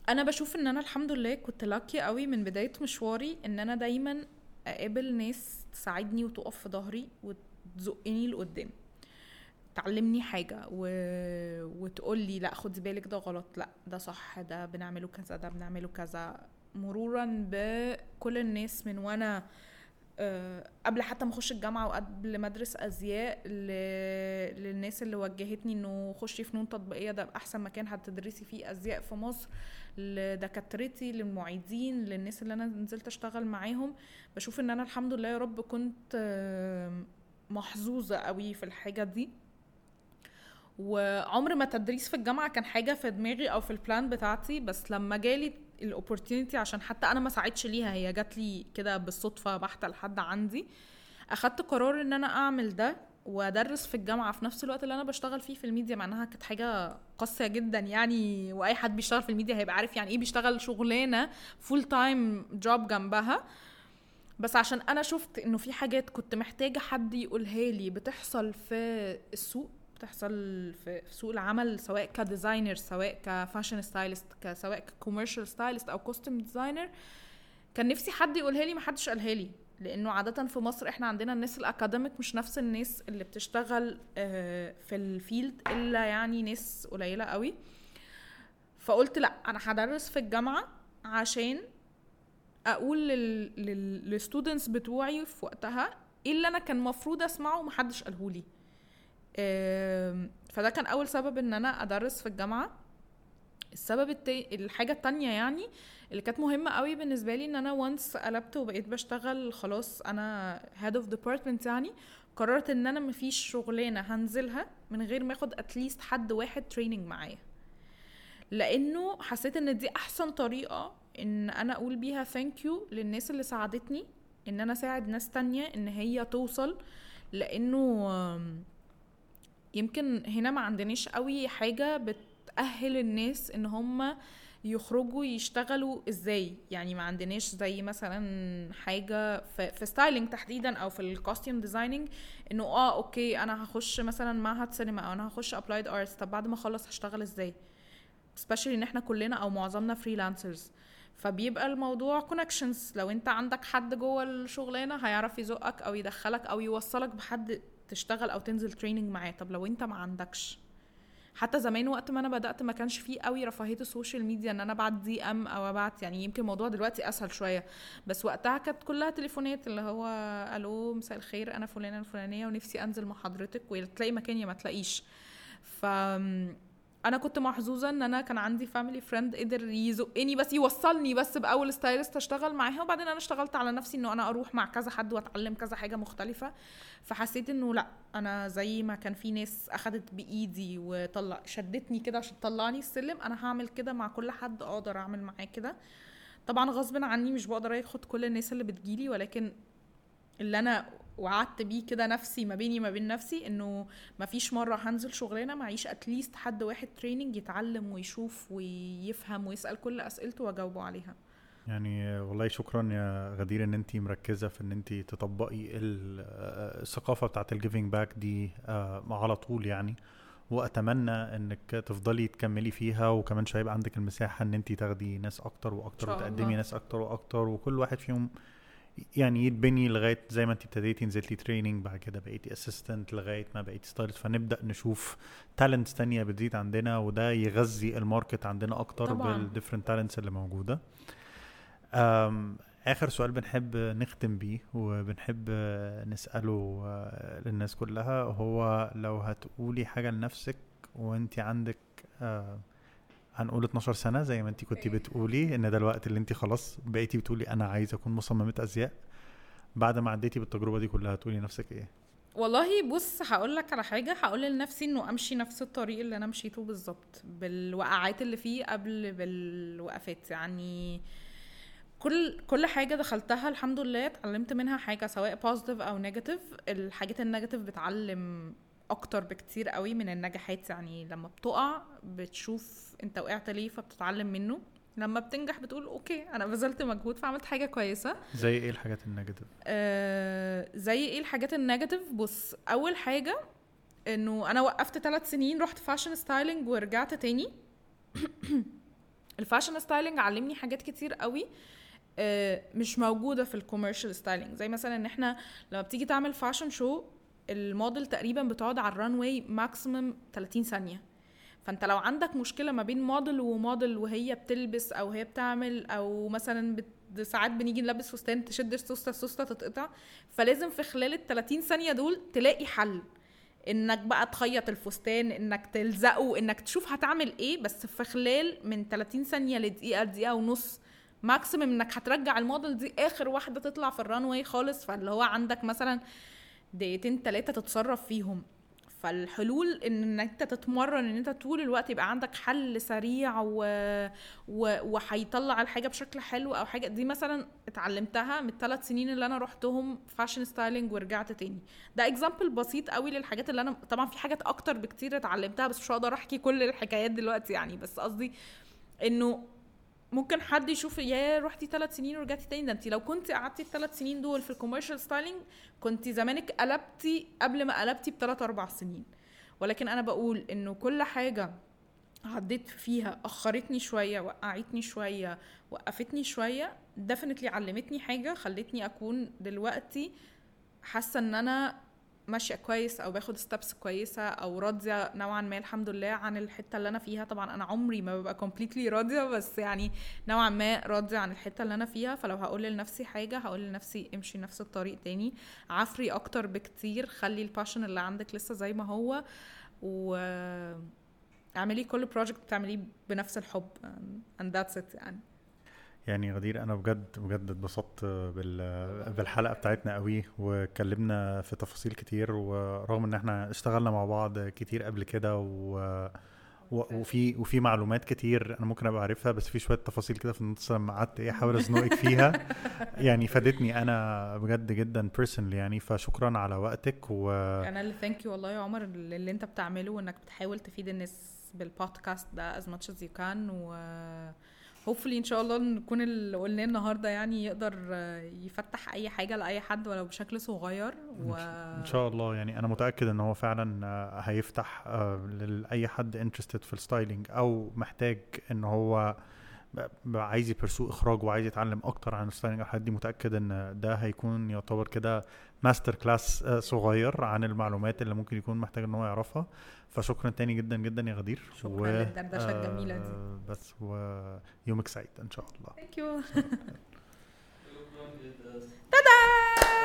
أنا بشوف إن أنا الحمد لله كنت lucky قوي من بداية مشواري إن أنا دايما أقابل ناس تساعدني وتقف في ظهري وتزقني لقدام. تعلمني حاجة و... وتقول لي لأ خدي بالك ده غلط لأ ده صح ده بنعمله كذا ده بنعمله كذا. مرورا بكل الناس من وأنا قبل حتى ما أخش الجامعة وقبل ما ادرس ازياء. للناس اللي وجهتني إنه خشي فنون تطبيقية ده أحسن مكان هتدرسي فيه أزياء في مصر لدكاترتي للمعيدين للناس اللي أنا نزلت أشتغل معاهم بشوف إن أنا الحمد لله يا رب كنت آه، محظوظة قوي في الحاجة دي وعمر ما تدريس في الجامعة كان حاجة في دماغي أو في البلان بتاعتي بس لما جالي ال opportunity عشان حتى أنا ما سعيتش ليها. هي جات لي كده بالصدفة بحتة لحد عندي. أخدت قرار إن أنا أعمل ده وأدرس في الجامعة. في نفس الوقت اللي أنا بشتغل فيه في الميديا مع إنها كانت حاجة قاسية جدا يعني وأي حد بيشتغل في الميديا هيبقى عارف يعني إيه بيشتغل شغلانة full time job جنبها. بس عشان أنا شفت إنه في حاجات كنت محتاجة حد يقولها لي بتحصل في السوق بتحصل في سوق العمل سواء ك designer سواء ك fashion stylist سواء ك commercial stylist أو costume designer. كان نفسي حد يقولها لي ما حدش قالها لي لأنه عادة في مصر إحنا عندنا الناس ال academic مش نفس الناس اللي بتشتغل آه، في ال field إلا يعني ناس قليلة قوي. فقلت لأ أنا هدرس في الجامعة عشان أقول لل... لل... لل students بتوعي في وقتها إيه اللي أنا كان مفروض أسمعه ومحدش قالهولي فده كان أول سبب إن أنا أدرس في الجامعة. السبب التاني الحاجة التانية يعني اللي كانت مهمة قوي بالنسبة لي إن أنا once قلبت وبقيت بشتغل خلاص أنا head of department يعني قررت إن أنا مفيش شغلانة هنزلها من غير ما آخد at least حد واحد training معايا. لأنه حسيت إن دي أحسن طريقة إن أنا أقول بيها thank you للناس اللي ساعدتني إن أنا أساعد ناس تانية إن هي توصل لأنه يمكن هنا ما عندناش قوي حاجة بتأهل الناس إن هم يخرجوا يشتغلوا إزاي. يعني ما عندناش زي مثلا حاجة في, في styling تحديدا أو في ال costume designing إنه آه okay أنا هخش مثلا معهد سينما أو أنا هخش applied arts طب بعد ما أخلص هشتغل إزاي؟ Especially إن إحنا كلنا أو معظمنا freelancers فبيبقى الموضوع connections لو أنت عندك حد جوه الشغلانة هيعرف يزقك أو يدخلك أو يوصلك بحد تشتغل أو تنزل training معاه. طب لو أنت ما عندكش. حتى زمان وقت ما أنا بدأت ما كانش فيه قوي رفاهية ال social media إن أنا أبعت DM أو أبعت يعني يمكن الموضوع دلوقتي أسهل شوية. بس وقتها كانت كلها تليفونات اللي هو ألو مساء الخير أنا فلانة الفلانيه ونفسي أنزل مع حضرتك وتلاقي مكان يا ما تلاقيش. ف أنا كنت محظوظة إن أنا كان عندي family friend قدر يزقني بس يوصلني بس بأول stylist أشتغل معاها وبعدين أنا اشتغلت على نفسي إنه أنا أروح مع كذا حد وأتعلم كذا حاجة مختلفة. فحسيت إنه لأ أنا زي ما كان في ناس أخدت بإيدي وطلع شدتني كده عشان تطلعني السلم أنا هعمل كده مع كل حد أقدر أعمل معاه كده. طبعا غصب عني مش بقدر آخد كل الناس اللي بتجيلي ولكن اللي أنا وعدت بيه كده نفسي ما بيني ما بين نفسي إنه ما فيش مرة هنزل شغلانة معيش at least حد واحد training يتعلم ويشوف ويفهم ويسأل كل أسئلته وأجاوبه عليها يعني والله شكرا يا غدير إن انت مركزة في إن انت تطبقي ال- الثقافة بتاعت ال giving back دي آه، على طول يعني وأتمنى إنك تفضلي تكملي فيها وكمان شوية يبقى عندك المساحة إن انت تاخدي ناس أكتر وأكتر وتقدمي. ناس أكتر وأكتر وكل واحد فيهم يعني يتبني لغاية زي ما انت ابتديتي نزلتي training بعد كده بقيتي assistant لغاية ما بقيتي stylist فنبدأ نشوف talents تانية بتزيد عندنا وده يغذي ال market عندنا أكتر. بال different talents اللي موجودة أم آخر سؤال بنحب نختم بيه وبنحب نسأله آه، للناس كلها هو لو هتقولي حاجة لنفسك وانت عندك آه، هنقول 12 سنة زي ما انت كنتي بتقولي إن ده الوقت اللي انت خلاص بقيتي بتقولي أنا عايزه أكون مصممة أزياء. بعد ما عديتي بالتجربة دي كلها هتقولي لنفسك إيه؟ والله بص هقول لك على حاجة. هقول لنفسي إنه أمشي نفس الطريق اللي أنا مشيته بالظبط بالوقعات اللي فيه قبل بالوقفات. يعني كل كل حاجة دخلتها الحمد لله اتعلمت منها حاجة سواء positive أو negative الحاجات ال negative بتعلم أكتر بكتير قوي من النجاحات يعني لما بتقع بتشوف أنت وقعت ليه فبتتعلم منه. لما بتنجح بتقول okay أنا بذلت مجهود فعملت حاجة كويسة. زي إيه الحاجات ال negatives آه زي إيه الحاجات ال negatives بص أول حاجة إنه أنا وقفت ثلاث سنين رحت fashion styling ورجعت تاني. [coughs] ال fashion styling علمني حاجات كتير قوي آه مش موجودة في ال commercial styling زي مثلا إن إحنا لما بتيجي تعمل fashion show الموديل تقريبا بتقعد على ال runway maximum 30 ثانية. فأنت لو عندك مشكلة ما بين موديل وموديل وهي بتلبس أو هي بتعمل أو مثلا بت... ساعات بنيجي نلبس فستان تشد السوسته السوسته تتقطع فلازم في خلال ال 30 ثانية دول تلاقي حل. إنك بقى تخيط الفستان إنك تلزقه إنك تشوف هتعمل إيه بس في خلال من 30 ثانية لدقيقة دقيقة ونص maximum إنك هترجع الموديل دي آخر واحدة تطلع في ال runway خالص. فاللي هو عندك مثلا دقيقتين تلاتة تتصرف فيهم. فالحلول إن أنت تتمرن إن أنت طول الوقت يبقى عندك حل سريع و... و... وهيطلع الحاجة بشكل حلو أو حاجة. دي مثلا اتعلمتها من الثلاث سنين اللي أنا رحتهم fashion styling ورجعت تاني. ده example بسيط قوي للحاجات اللي أنا طبعا في حاجات أكتر بكتير اتعلمتها بس مش هقدر أحكي كل الحكايات دلوقتي يعني. بس قصدي إنه ممكن حد يشوف يا رحتي ثلاث سنين ورجعتي تاني؟ ده انت لو كنت قعدتي الثلاث سنين دول في ال commercial styling كنت زمانك قلبتي قبل ما قلبتي بثلاث أربع سنين. ولكن أنا بقول إنه كل حاجة عديت فيها أخرتني شوية وقعتني شوية وقفتني شوية definitely علمتني حاجة خلتني أكون دلوقتي حاسة إن أنا ماشية كويس أو باخد steps كويسة أو راضية نوعا ما الحمد لله عن الحتة اللي أنا فيها. طبعا أنا عمري ما ببقى completely راضية بس يعني نوعا ما راضية عن الحتة اللي أنا فيها. فلو هقول لنفسي حاجة هقول لنفسي امشي نفس الطريق تاني. عافري أكتر بكتير خلي ال passion اللي عندك لسه زي ما هو و اعملي كل project بتعمليه بنفس الحب. And that's it يعني. يعني غدير أنا بجد بجد اتبسطت بالحلقة بتاعتنا قوي واتكلمنا في تفاصيل كتير ورغم إن إحنا اشتغلنا مع بعض كتير قبل كده و وفي وفي معلومات كتير أنا ممكن أبقى عارفها بس في شوية تفاصيل كده في النص لما قعدت إيه أحاول أزنقك فيها. [laughs] يعني فادتني أنا بجد جدا personally يعني فشكرا على وقتك و أنا اللي thank you والله يا عمر اللي أنت بتعمله وإنك بتحاول تفيد الناس بالبودكاست ده as much as you can و hopefully إن شاء الله نكون اللي قلناه النهارده يعني يقدر يفتح أي حاجة لأي حد ولو بشكل صغير و... إن شاء الله. يعني أنا متأكد إن هو فعلا هيفتح لأي حد interested في ال styling أو محتاج إن هو عايز يpursue إخراج وعايز يتعلم أكتر عن ال styling الحاجات دي متأكد إن ده هيكون يعتبر كده master class صغير عن المعلومات اللي ممكن يكون محتاج إن هو يعرفها. فشكرا تاني جدا جدا يا غدير. شكرا و... للدردشه الجميله دي. بس ويومك سعيد إن شاء الله. ثانك يو تادا